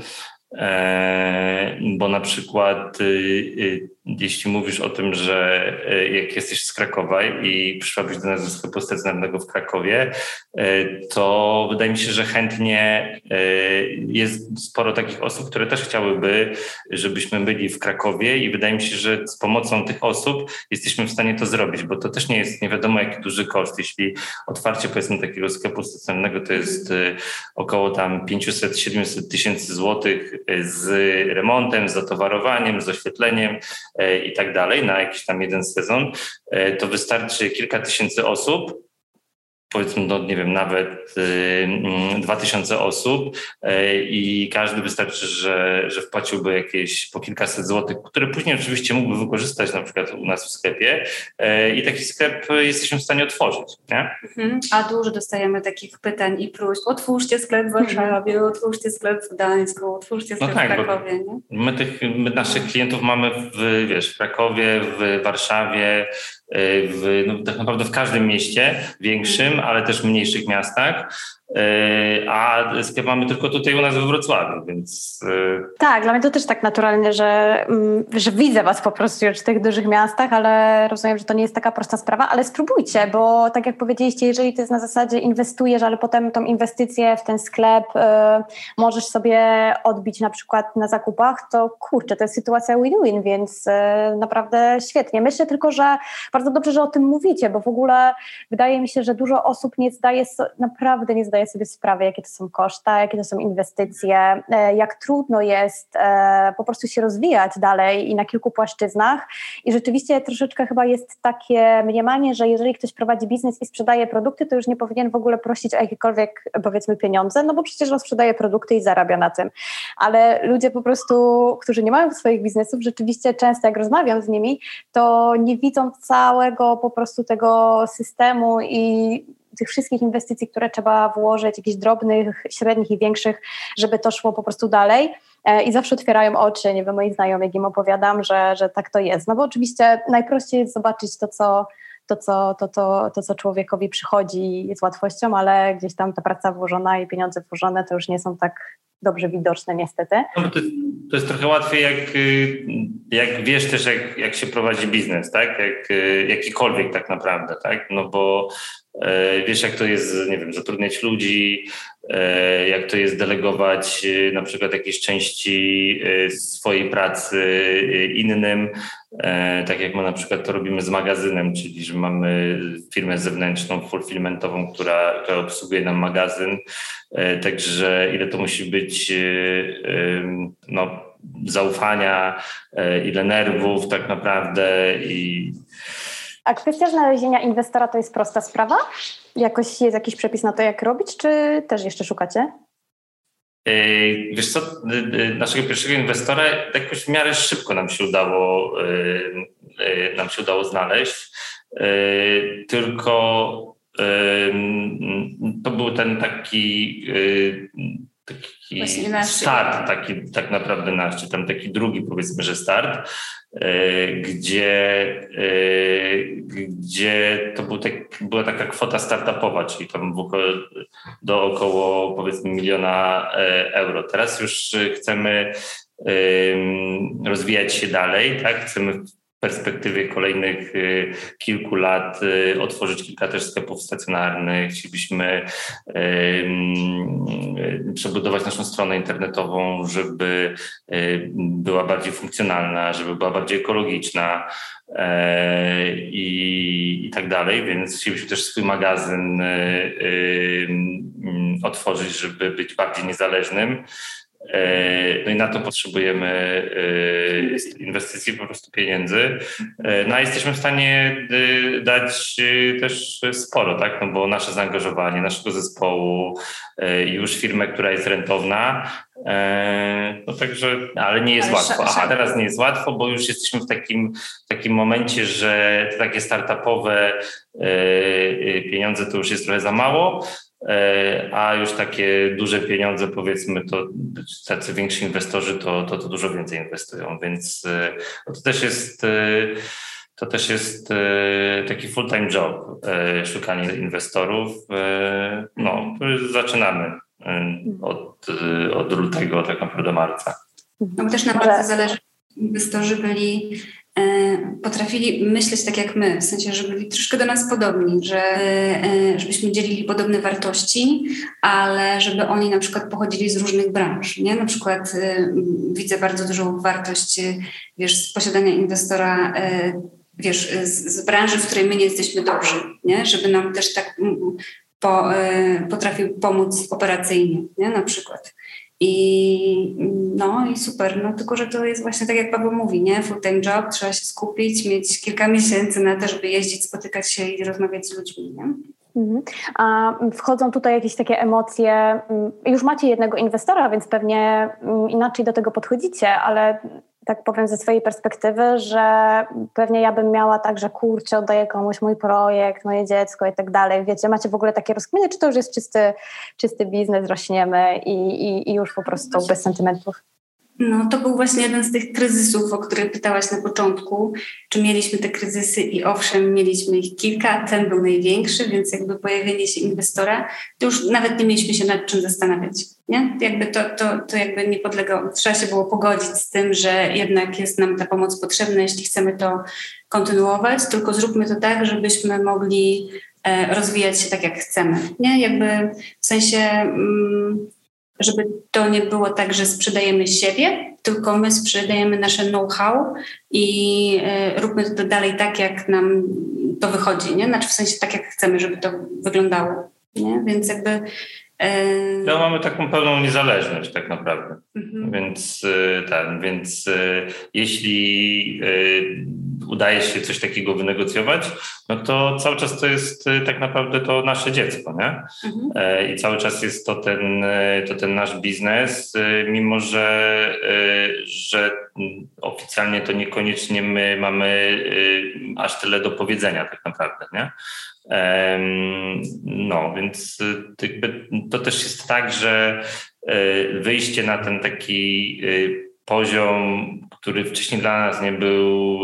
Speaker 3: e, bo na przykład y, y, jeśli mówisz o tym, że e, jak jesteś z Krakowa i przyszłabyś do nas ze sklepu stacjonarnego w Krakowie, e, to wydaje mi się, że chętnie e, jest sporo takich osób, które też chciałyby, żebyśmy byli w Krakowie i wydaje mi się, że z pomocą tych osób jesteśmy w stanie to zrobić, bo to też nie jest nie wiadomo jaki duży koszt. Jeśli otwarcie powiedzmy takiego sklepu stacjonarnego to jest około tam 500-700 tysięcy złotych z remontem, z zatowarowaniem, z oświetleniem, i tak dalej na jakiś tam jeden sezon, e, to wystarczy kilka tysięcy osób, powiedzmy, no nie wiem, nawet y, 2000 mm, osób y, i każdy wystarczy, że, że wpłaciłby jakieś po kilkaset złotych, które później oczywiście mógłby wykorzystać na przykład u nas w sklepie y, i taki sklep jesteśmy w stanie otworzyć. Nie?
Speaker 2: Mhm. A dużo dostajemy takich pytań i próśb, otwórzcie sklep w Warszawie, mhm. otwórzcie sklep w Gdańsku, otwórzcie sklep no tak, w Krakowie. Nie?
Speaker 3: My, tych, my naszych klientów mamy w, wiesz, w Krakowie, w Warszawie, w, no, tak naprawdę w każdym mieście większym, ale też mniejszych miastach. E, a sklep mamy tylko tutaj u nas we Wrocławiu, więc...
Speaker 1: E, tak, dla mnie to też tak naturalnie, że, mm, że widzę Was po prostu już w tych dużych miastach, ale rozumiem, że to nie jest taka prosta sprawa, ale spróbujcie, bo tak jak powiedzieliście, jeżeli to jest na zasadzie inwestujesz, ale potem tą inwestycję w ten sklep y, możesz sobie odbić na przykład na zakupach, to kurczę, to jest sytuacja win-win, więc y, naprawdę świetnie. Myślę tylko, że bardzo dobrze, że o tym mówicie, bo w ogóle wydaje mi się, że dużo osób nie zdaje, naprawdę nie zdaje zdaję sobie sprawę, jakie to są koszta, jakie to są inwestycje, e, jak trudno jest e, po prostu się rozwijać dalej i na kilku płaszczyznach. I rzeczywiście troszeczkę chyba jest takie mniemanie, że jeżeli ktoś prowadzi biznes i sprzedaje produkty, to już nie powinien w ogóle prosić o jakiekolwiek, powiedzmy, pieniądze, no bo przecież on sprzedaje produkty i zarabia na tym. Ale ludzie po prostu, którzy nie mają swoich biznesów, rzeczywiście często jak rozmawiam z nimi, to nie widzą całego po prostu tego systemu i tych wszystkich inwestycji, które trzeba włożyć, jakichś drobnych, średnich i większych, żeby to szło po prostu dalej. E, I zawsze otwierają oczy, nie wiem, moi znajomi, jak im opowiadam, że, że tak to jest. No bo oczywiście najprościej jest zobaczyć to, co to co, to, to, to, co człowiekowi przychodzi z łatwością, ale gdzieś tam ta praca włożona i pieniądze włożone to już nie są tak dobrze widoczne niestety.
Speaker 3: No to, to, jest trochę łatwiej, jak, y, jak wiesz też, jak, jak się prowadzi biznes, tak? Jak, y, jakikolwiek tak naprawdę, tak? No bo wiesz, jak to jest, nie wiem, zatrudniać ludzi, e, jak to jest delegować y, na przykład jakieś części swojej pracy innym, e, tak jak my na przykład to robimy z magazynem, czyli że mamy firmę zewnętrzną, fulfillmentową, która, która obsługuje nam magazyn, także ile to musi być no, zaufania, e, ile nerwów tak naprawdę i
Speaker 1: a kwestia znalezienia inwestora to jest prosta sprawa? Jakoś jest jakiś przepis na to, jak robić, czy też jeszcze szukacie?
Speaker 3: E, wiesz co, naszego pierwszego inwestora jakoś w miarę szybko nam się udało, e, nam się udało znaleźć. Tylko to był ten taki taki start, taki tak naprawdę nasz, czy tam taki drugi powiedzmy, że start, e, gdzie, e, gdzie to był tak, była taka kwota startupowa, czyli tam do około powiedzmy miliona e, euro. Teraz już chcemy rozwijać się dalej, tak? Chcemy perspektywie kolejnych y, kilku lat y, otworzyć kilka też sklepów stacjonarnych. Chcielibyśmy przebudować naszą stronę internetową, żeby y, była bardziej funkcjonalna, żeby była bardziej ekologiczna e, i, i tak dalej. Więc chcielibyśmy też swój magazyn otworzyć, żeby być bardziej niezależnym. E, no i na to potrzebujemy e, inwestycji, po prostu pieniędzy. E, no a jesteśmy w stanie dać też sporo, tak? No bo nasze zaangażowanie naszego zespołu już firmę, która jest rentowna, no także, ale nie jest ale łatwo. Aha, teraz nie jest łatwo, bo już jesteśmy w takim, takim momencie, że te takie startupowe pieniądze to już jest trochę za mało. E, a już takie duże pieniądze, powiedzmy, to tacy więksi inwestorzy to, to, to dużo więcej inwestują, więc e, no to też jest e, to też jest taki full-time job, szukanie inwestorów. No, zaczynamy od, od lutego, tak naprawdę marca.
Speaker 2: No bo też naprawdę zależy, inwestorzy byli potrafili myśleć tak jak my, w sensie, że byli troszkę do nas podobni, że e, żebyśmy dzielili podobne wartości, ale żeby oni na przykład pochodzili z różnych branż, nie? Na przykład e, widzę bardzo dużą wartość, wiesz, posiadania inwestora wiesz, z, branży, w której my nie jesteśmy dobrzy, nie? żeby nam też tak po, potrafił pomóc operacyjnie, nie? na przykład. I no i super, no tylko, że to jest właśnie tak jak Paweł mówi, nie? Full time job, trzeba się skupić, mieć kilka miesięcy na to, żeby jeździć, spotykać się i rozmawiać z ludźmi, nie?
Speaker 1: Mhm. A wchodzą tutaj jakieś takie emocje. Mm, już macie jednego inwestora, więc pewnie mm, inaczej do tego podchodzicie, ale tak powiem ze swojej perspektywy, że pewnie ja bym miała tak, że kurczę, oddaję komuś mój projekt, moje dziecko i tak dalej. Wiecie, macie w ogóle takie rozkminy, czy to już jest czysty, czysty biznes, rośniemy i, i, i już po prostu bez sentymentów?
Speaker 2: No, to był właśnie jeden z tych kryzysów, o których pytałaś na początku. Czy mieliśmy te kryzysy? I owszem, mieliśmy ich kilka. Ten był największy, więc jakby pojawienie się inwestora, to już nawet nie mieliśmy się nad czym zastanawiać. Nie? Jakby to, to, to jakby nie podlegało. Trzeba się było pogodzić z tym, że jednak jest nam ta pomoc potrzebna, jeśli chcemy to kontynuować, tylko zróbmy to tak, żebyśmy mogli e, rozwijać się tak, jak chcemy. Nie? Jakby w sensie... Mm, żeby to nie było tak, że sprzedajemy siebie, tylko my sprzedajemy nasze know-how i y, róbmy to dalej tak, jak nam to wychodzi, nie? Znaczy w sensie tak, jak chcemy, żeby to wyglądało, nie? Więc jakby...
Speaker 3: No mamy taką pełną niezależność tak naprawdę, mhm. więc y, ten, więc y, jeśli y, udaje się coś takiego wynegocjować, no to cały czas to jest tak naprawdę to nasze dziecko, nie? Mhm. E, I cały czas jest to ten, to ten nasz biznes, mimo że, że oficjalnie to niekoniecznie my mamy aż tyle do powiedzenia tak naprawdę, nie? No, więc to też jest tak, że wyjście na ten taki poziom, który wcześniej dla nas nie był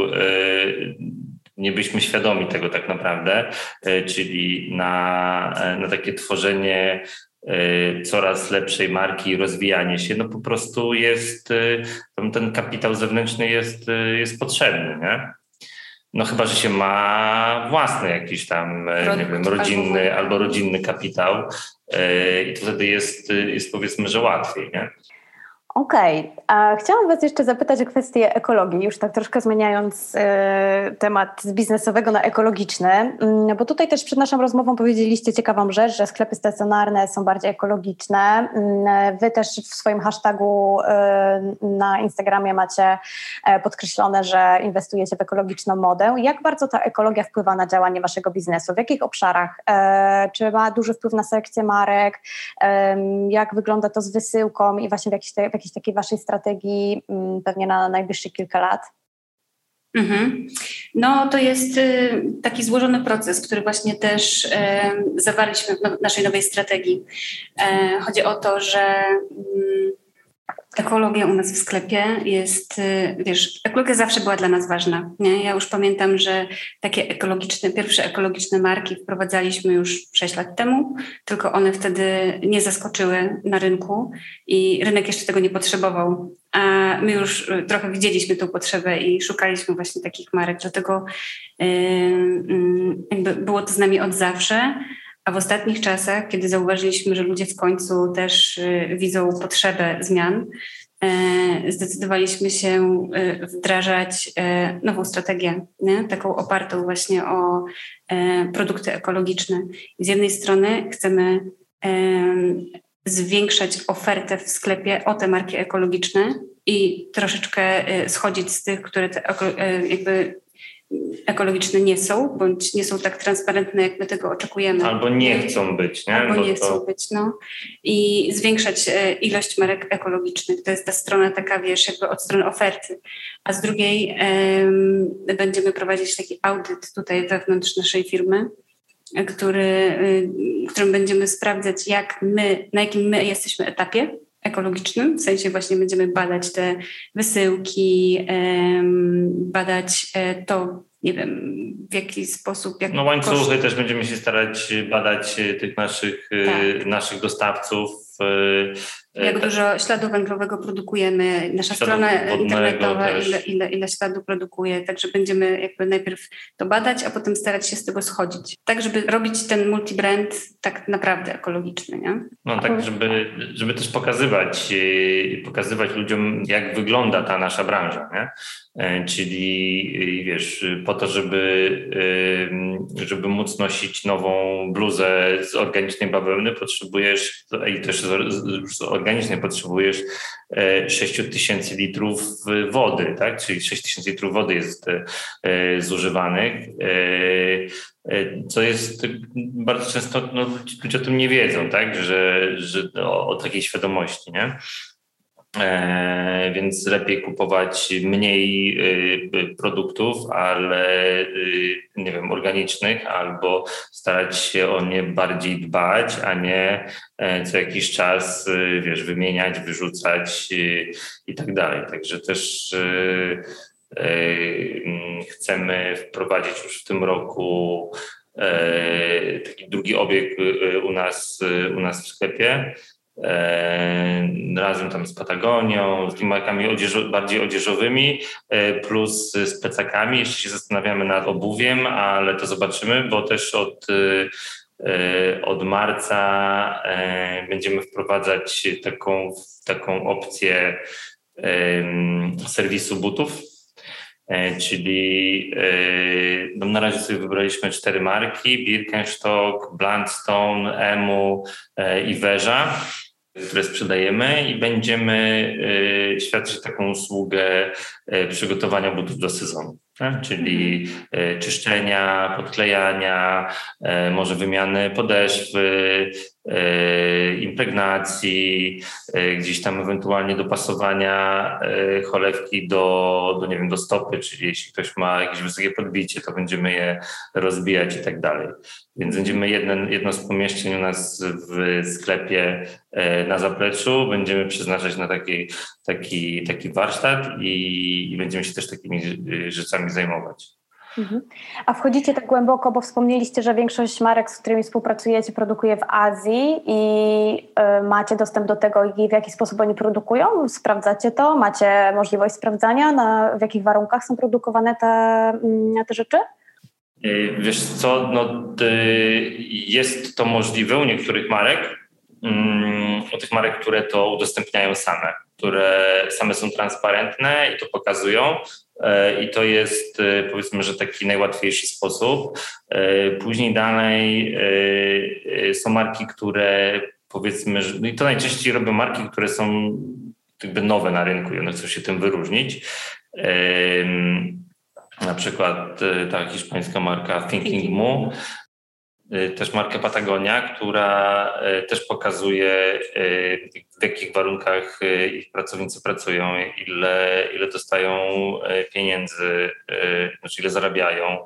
Speaker 3: nie byliśmy świadomi tego tak naprawdę, czyli na, na takie tworzenie coraz lepszej marki i rozwijanie się, no po prostu jest, ten kapitał zewnętrzny jest, jest potrzebny, nie? No chyba, że się ma własny jakiś tam, nie wiem, rodzinny albo rodzinny kapitał i to wtedy jest, jest powiedzmy, że łatwiej, nie?
Speaker 1: Okej, okay. chciałam Was jeszcze zapytać o kwestię ekologii, już tak troszkę zmieniając y, temat z biznesowego na ekologiczny, y, bo tutaj też przed naszą rozmową powiedzieliście ciekawą rzecz, że sklepy stacjonarne są bardziej ekologiczne. Y, wy też w swoim hashtagu na Instagramie macie podkreślone, że inwestujecie w ekologiczną modę. Jak bardzo ta ekologia wpływa na działanie Waszego biznesu? W jakich obszarach? Czy ma duży wpływ na selekcję marek? Jak wygląda to z wysyłką i właśnie w jakichś, w jakiejś takiej waszej strategii mm, pewnie na najbliższe kilka lat?
Speaker 2: Mhm. No, to jest y, taki złożony proces, który właśnie też zawarliśmy w naszej nowej strategii. E, chodzi o to, że mm, ekologia u nas w sklepie jest, y, wiesz, ekologia zawsze była dla nas ważna. Nie? Ja już pamiętam, że takie ekologiczne, pierwsze ekologiczne marki wprowadzaliśmy już 6 lat temu, tylko one wtedy nie zaskoczyły na rynku i rynek jeszcze tego nie potrzebował. A my już y, trochę widzieliśmy tą potrzebę i szukaliśmy właśnie takich marek, dlatego yy, yy, było to z nami od zawsze. A w ostatnich czasach, kiedy zauważyliśmy, że ludzie w końcu też y, widzą potrzebę zmian, y, zdecydowaliśmy się y, wdrażać nową strategię, nie? taką opartą właśnie o produkty ekologiczne. Z jednej strony chcemy zwiększać ofertę w sklepie o te marki ekologiczne i troszeczkę schodzić z tych, które te, jakby ekologiczne nie są, bądź nie są tak transparentne, jak my tego oczekujemy.
Speaker 3: Albo nie chcą być, nie?
Speaker 2: Albo Bo nie to... chcą być, no. I zwiększać e, ilość marek ekologicznych. To jest ta strona taka, wiesz, jakby od strony oferty. A z drugiej um, będziemy prowadzić taki audyt tutaj wewnątrz naszej firmy, który, y, którym będziemy sprawdzać, jak my, na jakim my jesteśmy etapie ekologicznym, w sensie właśnie będziemy badać te wysyłki, badać e, to, nie wiem, w jaki sposób. Jak
Speaker 3: no łańcuchy koszt... też będziemy się starać badać e, tych naszych, e, tak. naszych dostawców,
Speaker 2: jak tak. dużo śladu węglowego produkujemy, nasza strona internetowa, ile, ile, ile śladu produkuje, także będziemy jakby najpierw to badać, a potem starać się z tego schodzić. Tak, żeby robić ten multibrand tak naprawdę ekologiczny, nie?
Speaker 3: No tak, żeby, żeby też pokazywać, y, pokazywać ludziom, jak wygląda ta nasza branża, nie? E, czyli wiesz, po to, żeby, żeby móc nosić nową bluzę z organicznej bawełny, potrzebujesz, i też z, z organicznej potrzebujesz 6 e, tysięcy litrów wody, tak? czyli 6 tysięcy litrów wody jest e, zużywanych, co jest bardzo często, no, ludzie o tym nie wiedzą, tak? że, że o, o takiej świadomości. Nie? E, więc lepiej kupować mniej y, produktów, ale y, nie wiem, organicznych, albo starać się o nie bardziej dbać, a nie e, co jakiś czas, wiesz, wymieniać, wyrzucać i tak dalej. Także też chcemy wprowadzić już w tym roku e, taki drugi obieg u nas, u nas w sklepie E, razem tam z Patagonią, z markami odzieżo, bardziej odzieżowymi, e, plus z plecakami. Jeszcze się zastanawiamy nad obuwiem, ale to zobaczymy, bo też od, e, od marca będziemy wprowadzać taką, taką opcję serwisu butów. Czyli no na razie sobie wybraliśmy cztery marki: Birkenstock, Bluntstone, Emu i Weża które sprzedajemy i będziemy y, świadczyć taką usługę y, przygotowania butów do sezonu. Tak? Czyli y, czyszczenia, podklejania, może wymiany podeszwy, impregnacji, gdzieś tam ewentualnie dopasowania cholewki do, do, nie wiem, do stopy, czyli jeśli ktoś ma jakieś wysokie podbicie, to będziemy je rozbijać i tak dalej. Więc będziemy jeden, jedno z pomieszczeń u nas w sklepie e, na zapleczu będziemy przeznaczać na taki, taki, taki warsztat i, i będziemy się też takimi rzeczami zajmować.
Speaker 1: Mhm. A wchodzicie tak głęboko, bo wspomnieliście, że większość marek, z którymi współpracujecie, produkuje w Azji i y, macie dostęp do tego w jaki sposób oni produkują? Sprawdzacie to? Macie możliwość sprawdzania, na, w jakich warunkach są produkowane te, mm, te rzeczy?
Speaker 3: Y, wiesz co, no, jest to możliwe u niektórych marek, mm, u tych marek, które to udostępniają same, które same są transparentne i to pokazują. E, I to jest e, powiedzmy, że taki najłatwiejszy sposób. E, później dalej są marki, które powiedzmy, że, no i to najczęściej robią marki, które są jakby nowe na rynku i one chcą się tym wyróżnić. Na przykład ta hiszpańska marka Thinking Y, też markę Patagonia, która y, też pokazuje, y, w jakich warunkach ich pracownicy pracują, ile, ile dostają pieniędzy, znaczy ile zarabiają,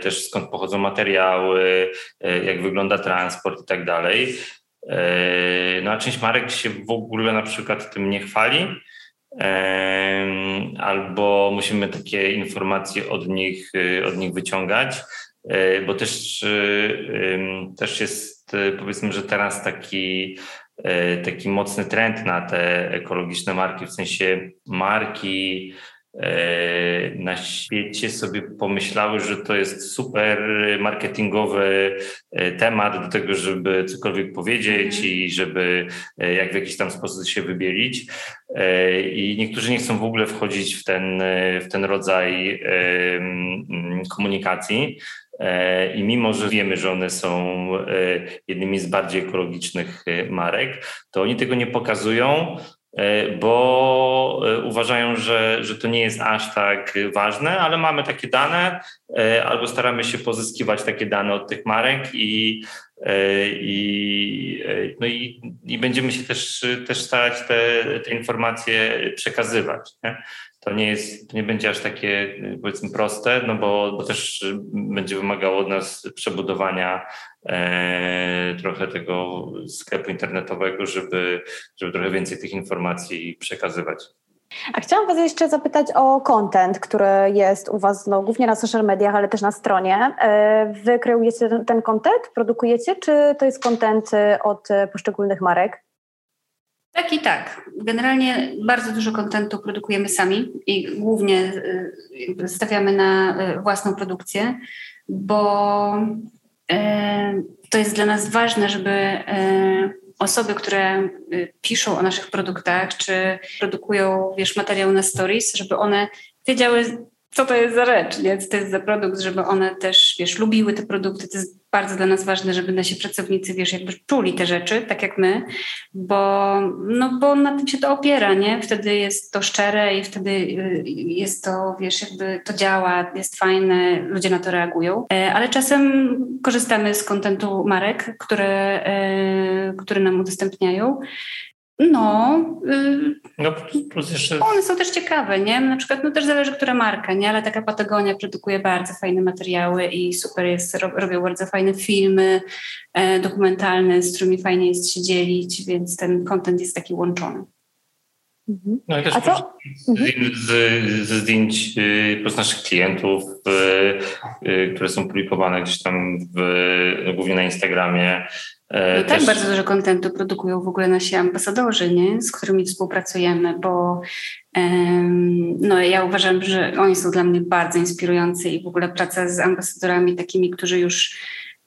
Speaker 3: też skąd pochodzą materiały, jak wygląda transport i tak dalej. No a część marek się w ogóle na przykład tym nie chwali, albo musimy takie informacje od nich, od nich wyciągać. E, bo też, e, też jest e, powiedzmy, że teraz taki, taki mocny trend na te ekologiczne marki, w sensie marki na świecie sobie pomyślały, że to jest super marketingowy temat do tego, żeby cokolwiek powiedzieć mhm. i żeby jak w jakiś tam sposób się wybielić. I niektórzy nie chcą w ogóle wchodzić w ten, w ten rodzaj komunikacji. E, I mimo, że wiemy, że one są e, jednymi z bardziej ekologicznych e, marek, to oni tego nie pokazują, bo uważają, że, że to nie jest aż tak ważne, ale mamy takie dane albo staramy się pozyskiwać takie dane od tych marek i, i, no i, i będziemy się też, też starać te, te informacje przekazywać. Nie? To nie jest, nie będzie aż takie powiedzmy proste, no bo, bo też będzie wymagało od nas przebudowania e, trochę tego sklepu internetowego, żeby, żeby trochę więcej tych informacji przekazywać.
Speaker 1: A chciałam Was jeszcze zapytać o content, który jest u Was no, głównie na social mediach, ale też na stronie. E, wy kreujecie ten content, produkujecie, czy to jest content od poszczególnych marek?
Speaker 2: Tak i tak. Generalnie bardzo dużo kontentu produkujemy sami i głównie y, stawiamy na y, własną produkcję, bo y, to jest dla nas ważne, żeby osoby, które piszą o naszych produktach, czy produkują, wiesz, materiał na stories, żeby one wiedziały, co to jest za rzecz, nie? co to jest za produkt, żeby one też, wiesz, lubiły te produkty. To jest bardzo dla nas ważne, żeby nasi pracownicy, wiesz, jakby czuli te rzeczy, tak jak my, bo, no, bo na tym się to opiera, nie? Wtedy jest to szczere i wtedy y, jest to, wiesz, jakby to działa, jest fajne, ludzie na to reagują. E, ale czasem korzystamy z kontentu marek, które, e, które nam udostępniają. No, y, no plus jeszcze... one są też ciekawe, nie? Na przykład, no też zależy, która marka, nie? Ale taka Patagonia produkuje bardzo fajne materiały i super jest, robią bardzo fajne filmy e, dokumentalne, z którymi fajnie jest się dzielić, więc ten content jest taki łączony.
Speaker 3: Mhm. No i też mhm. ze zdjęć y, z naszych klientów, y, które są publikowane gdzieś tam w, no, głównie na Instagramie,
Speaker 2: E, no tak, bardzo dużo kontentu produkują w ogóle nasi ambasadorzy, nie? z którymi współpracujemy, bo um, no, ja uważam, że oni są dla mnie bardzo inspirujący i w ogóle praca z ambasadorami takimi, którzy już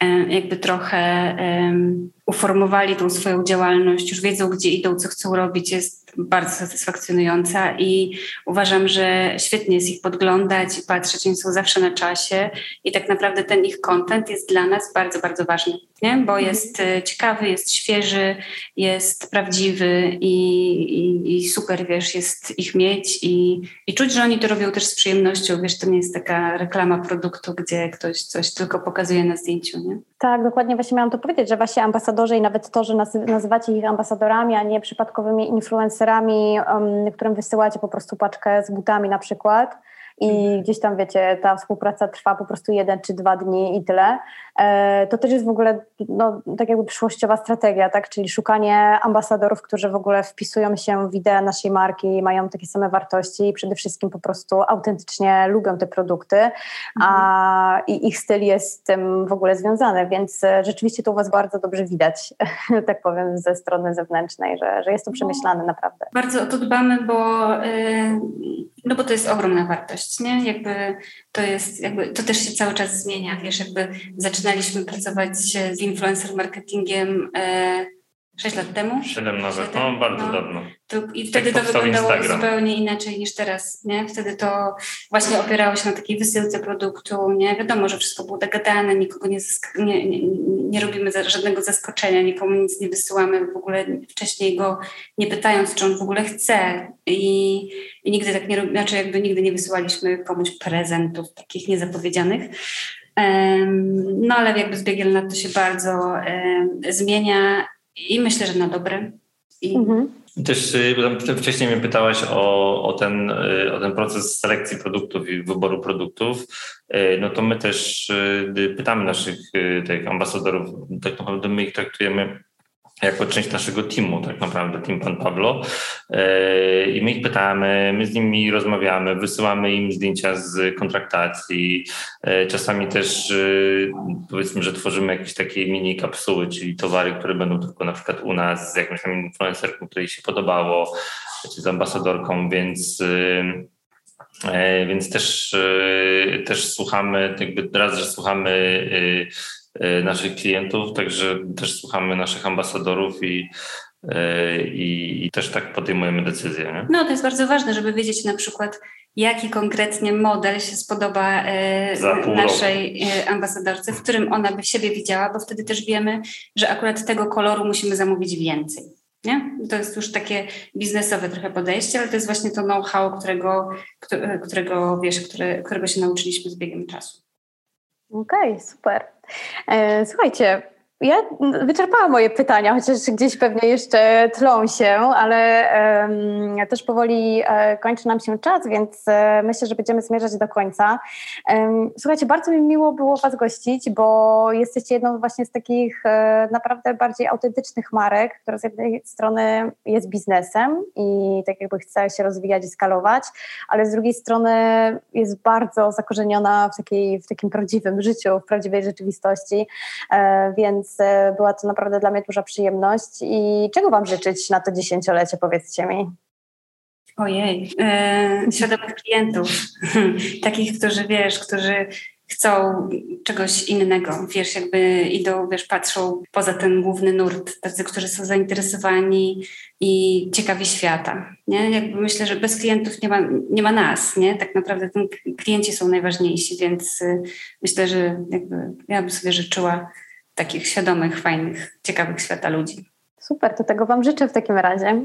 Speaker 2: um, jakby trochę um, uformowali tą swoją działalność, już wiedzą, gdzie idą, co chcą robić, jest bardzo satysfakcjonująca i uważam, że świetnie jest ich podglądać i patrzeć, oni są zawsze na czasie i tak naprawdę ten ich content jest dla nas bardzo, bardzo ważny, nie? bo mhm. jest e, ciekawy, jest świeży, jest prawdziwy i, i, i, super, wiesz, jest ich mieć i, i czuć, że oni to robią też z przyjemnością, wiesz, to nie jest taka reklama produktu, gdzie ktoś coś tylko pokazuje na zdjęciu, nie?
Speaker 1: Tak, dokładnie właśnie miałam to powiedzieć, że właśnie ambasadorzy i nawet to, że nazywacie ich ambasadorami, a nie przypadkowymi influencerami, um, którym wysyłacie po prostu paczkę z butami na przykład, i mhm. gdzieś tam, wiecie, ta współpraca trwa po prostu jeden czy dwa dni i tyle. E, to też jest w ogóle no, tak jakby przyszłościowa strategia, tak? czyli szukanie ambasadorów, którzy w ogóle wpisują się w ideę naszej marki, mają takie same wartości i przede wszystkim po prostu autentycznie lubią te produkty, a mhm. i ich styl jest z tym w ogóle związany, więc e, rzeczywiście to u Was bardzo dobrze widać, tak powiem, ze strony zewnętrznej, że, że jest to no. przemyślane naprawdę.
Speaker 2: Bardzo o to dbamy, bo, yy, no bo to jest ogromna wartość, nie? Jakby to jest, jakby to też się cały czas zmienia, wiesz, jakby zaczynaliśmy pracować z influencer marketingiem yy, 6 lat temu?
Speaker 3: 7 nawet, no bardzo no. dawno.
Speaker 2: I wtedy tak to wyglądało Instagram. zupełnie inaczej niż teraz, nie? Wtedy to właśnie opierało się na takiej wysyłce produktu, nie? Wiadomo, że wszystko było dogadane, nikogo nie, nie, nie, nie robimy żadnego zaskoczenia, nikomu nic nie wysyłamy, w ogóle wcześniej go nie pytając, czy on w ogóle chce i, i nigdy tak nie robimy, znaczy jakby nigdy nie wysyłaliśmy komuś prezentów takich niezapowiedzianych. No ale jakby z biegiem lat to się bardzo zmienia i myślę, że na dobre. I... Mhm.
Speaker 3: Też y, wcześniej mnie pytałaś o, o, ten, y, o ten proces selekcji produktów i wyboru produktów. Y, no to my też pytamy naszych tych ambasadorów, tak naprawdę my ich traktujemy jako część naszego teamu, tak naprawdę, team Pan Pablo. E, I my ich pytamy, my z nimi rozmawiamy, wysyłamy im zdjęcia z kontraktacji. E, czasami też e, powiedzmy, że tworzymy jakieś takie mini kapsuły, czyli towary, które będą tylko na przykład u nas z jakąś tam influencerką, której się podobało, czy z ambasadorką, więc więc też, też słuchamy, jakby raz, że słuchamy naszych klientów, także też słuchamy naszych ambasadorów i, e, i, i też tak podejmujemy decyzje. Nie?
Speaker 2: No to jest bardzo ważne, żeby wiedzieć na przykład, jaki konkretnie model się spodoba e, naszej ambasadorce, w którym ona by siebie widziała, bo wtedy też wiemy, że akurat tego koloru musimy zamówić więcej. Nie? To jest już takie biznesowe trochę podejście, ale to jest właśnie to know-how, którego, którego, wiesz, które, którego się nauczyliśmy z biegiem czasu.
Speaker 1: Okej, okay, super. E, słuchajcie, ja wyczerpałam moje pytania, chociaż gdzieś pewnie jeszcze tlą się, ale um, też powoli um, kończy nam się czas, więc um, myślę, że będziemy zmierzać do końca. słuchajcie, bardzo mi miło było Was gościć, bo jesteście jedną właśnie z takich e, naprawdę bardziej autentycznych marek, która z jednej strony jest biznesem i tak jakby chce się rozwijać i skalować, ale z drugiej strony jest bardzo zakorzeniona w, takiej, w takim prawdziwym życiu, w prawdziwej rzeczywistości, e, więc więc była to naprawdę dla mnie duża przyjemność. I czego Wam życzyć na to dziesięciolecie, powiedzcie mi?
Speaker 2: Ojej, e, świadomych klientów, takich, którzy wiesz, którzy chcą czegoś innego, wiesz, jakby idą, wiesz, patrzą poza ten główny nurt, tacy, którzy są zainteresowani i ciekawi świata, nie? Jakby myślę, że bez klientów nie ma, nie ma nas, nie? Tak naprawdę ten, klienci są najważniejsi, więc y, myślę, że jakby ja bym sobie życzyła takich świadomych, fajnych, ciekawych świata ludzi.
Speaker 1: Super, to tego Wam życzę w takim razie.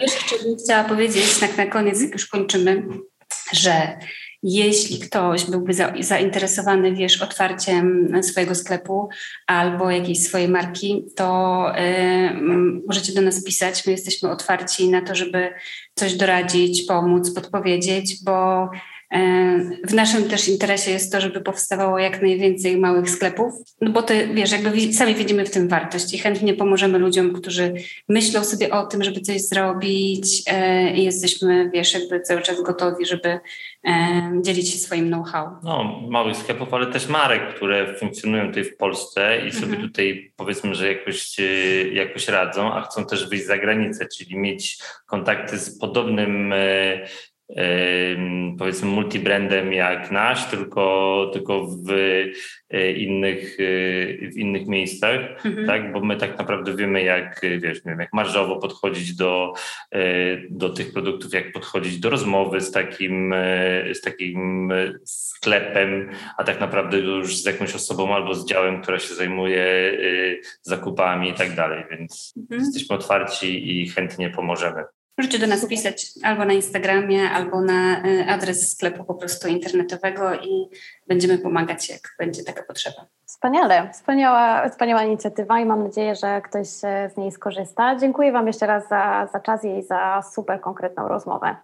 Speaker 2: Jeszcze bym chciała powiedzieć, tak na koniec, jak już kończymy, że jeśli ktoś byłby za, zainteresowany, wiesz, otwarciem swojego sklepu albo jakiejś swojej marki, to y, możecie do nas pisać. My jesteśmy otwarci na to, żeby coś doradzić, pomóc, podpowiedzieć, bo w naszym też interesie jest to, żeby powstawało jak najwięcej małych sklepów, no bo to wiesz, jakby sami widzimy w tym wartość i chętnie pomożemy ludziom, którzy myślą sobie o tym, żeby coś zrobić e, i jesteśmy, wiesz, jakby cały czas gotowi, żeby e, dzielić się swoim know-how.
Speaker 3: No, małych sklepów, ale też marek, które funkcjonują tutaj w Polsce i sobie mhm. tutaj powiedzmy, że jakoś, jakoś radzą, a chcą też wyjść za granicę, czyli mieć kontakty z podobnym powiedzmy multibrandem jak nasz, tylko, tylko w e, innych, e, w innych miejscach, mhm. tak? bo my tak naprawdę wiemy jak, wiesz, wiem, jak marżowo podchodzić do, e, do tych produktów, jak podchodzić do rozmowy z takim, z takim sklepem, a tak naprawdę już z jakąś osobą albo z działem, która się zajmuje zakupami i tak dalej, więc mhm. jesteśmy otwarci i chętnie pomożemy.
Speaker 2: Możecie do nas pisać albo na Instagramie, albo na y, adres sklepu po prostu internetowego i będziemy pomagać, jak będzie taka potrzeba.
Speaker 1: Wspaniale, wspaniała, wspaniała inicjatywa i mam nadzieję, że ktoś z niej skorzysta. Dziękuję Wam jeszcze raz za, za czas i za super konkretną rozmowę.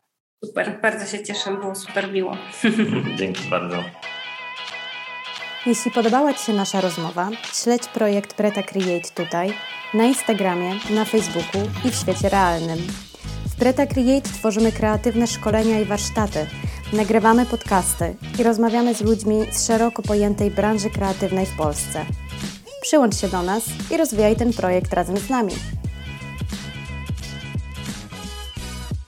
Speaker 2: Super, bardzo się cieszę, było super miło.
Speaker 3: Dzięki bardzo.
Speaker 1: Jeśli podobała Ci się nasza rozmowa, śledź projekt Preta Create tutaj, na Instagramie, na Facebooku i w świecie realnym. W Preta Create tworzymy kreatywne szkolenia i warsztaty, nagrywamy podcasty i rozmawiamy z ludźmi z szeroko pojętej branży kreatywnej w Polsce. Przyłącz się do nas i rozwijaj ten projekt razem z nami.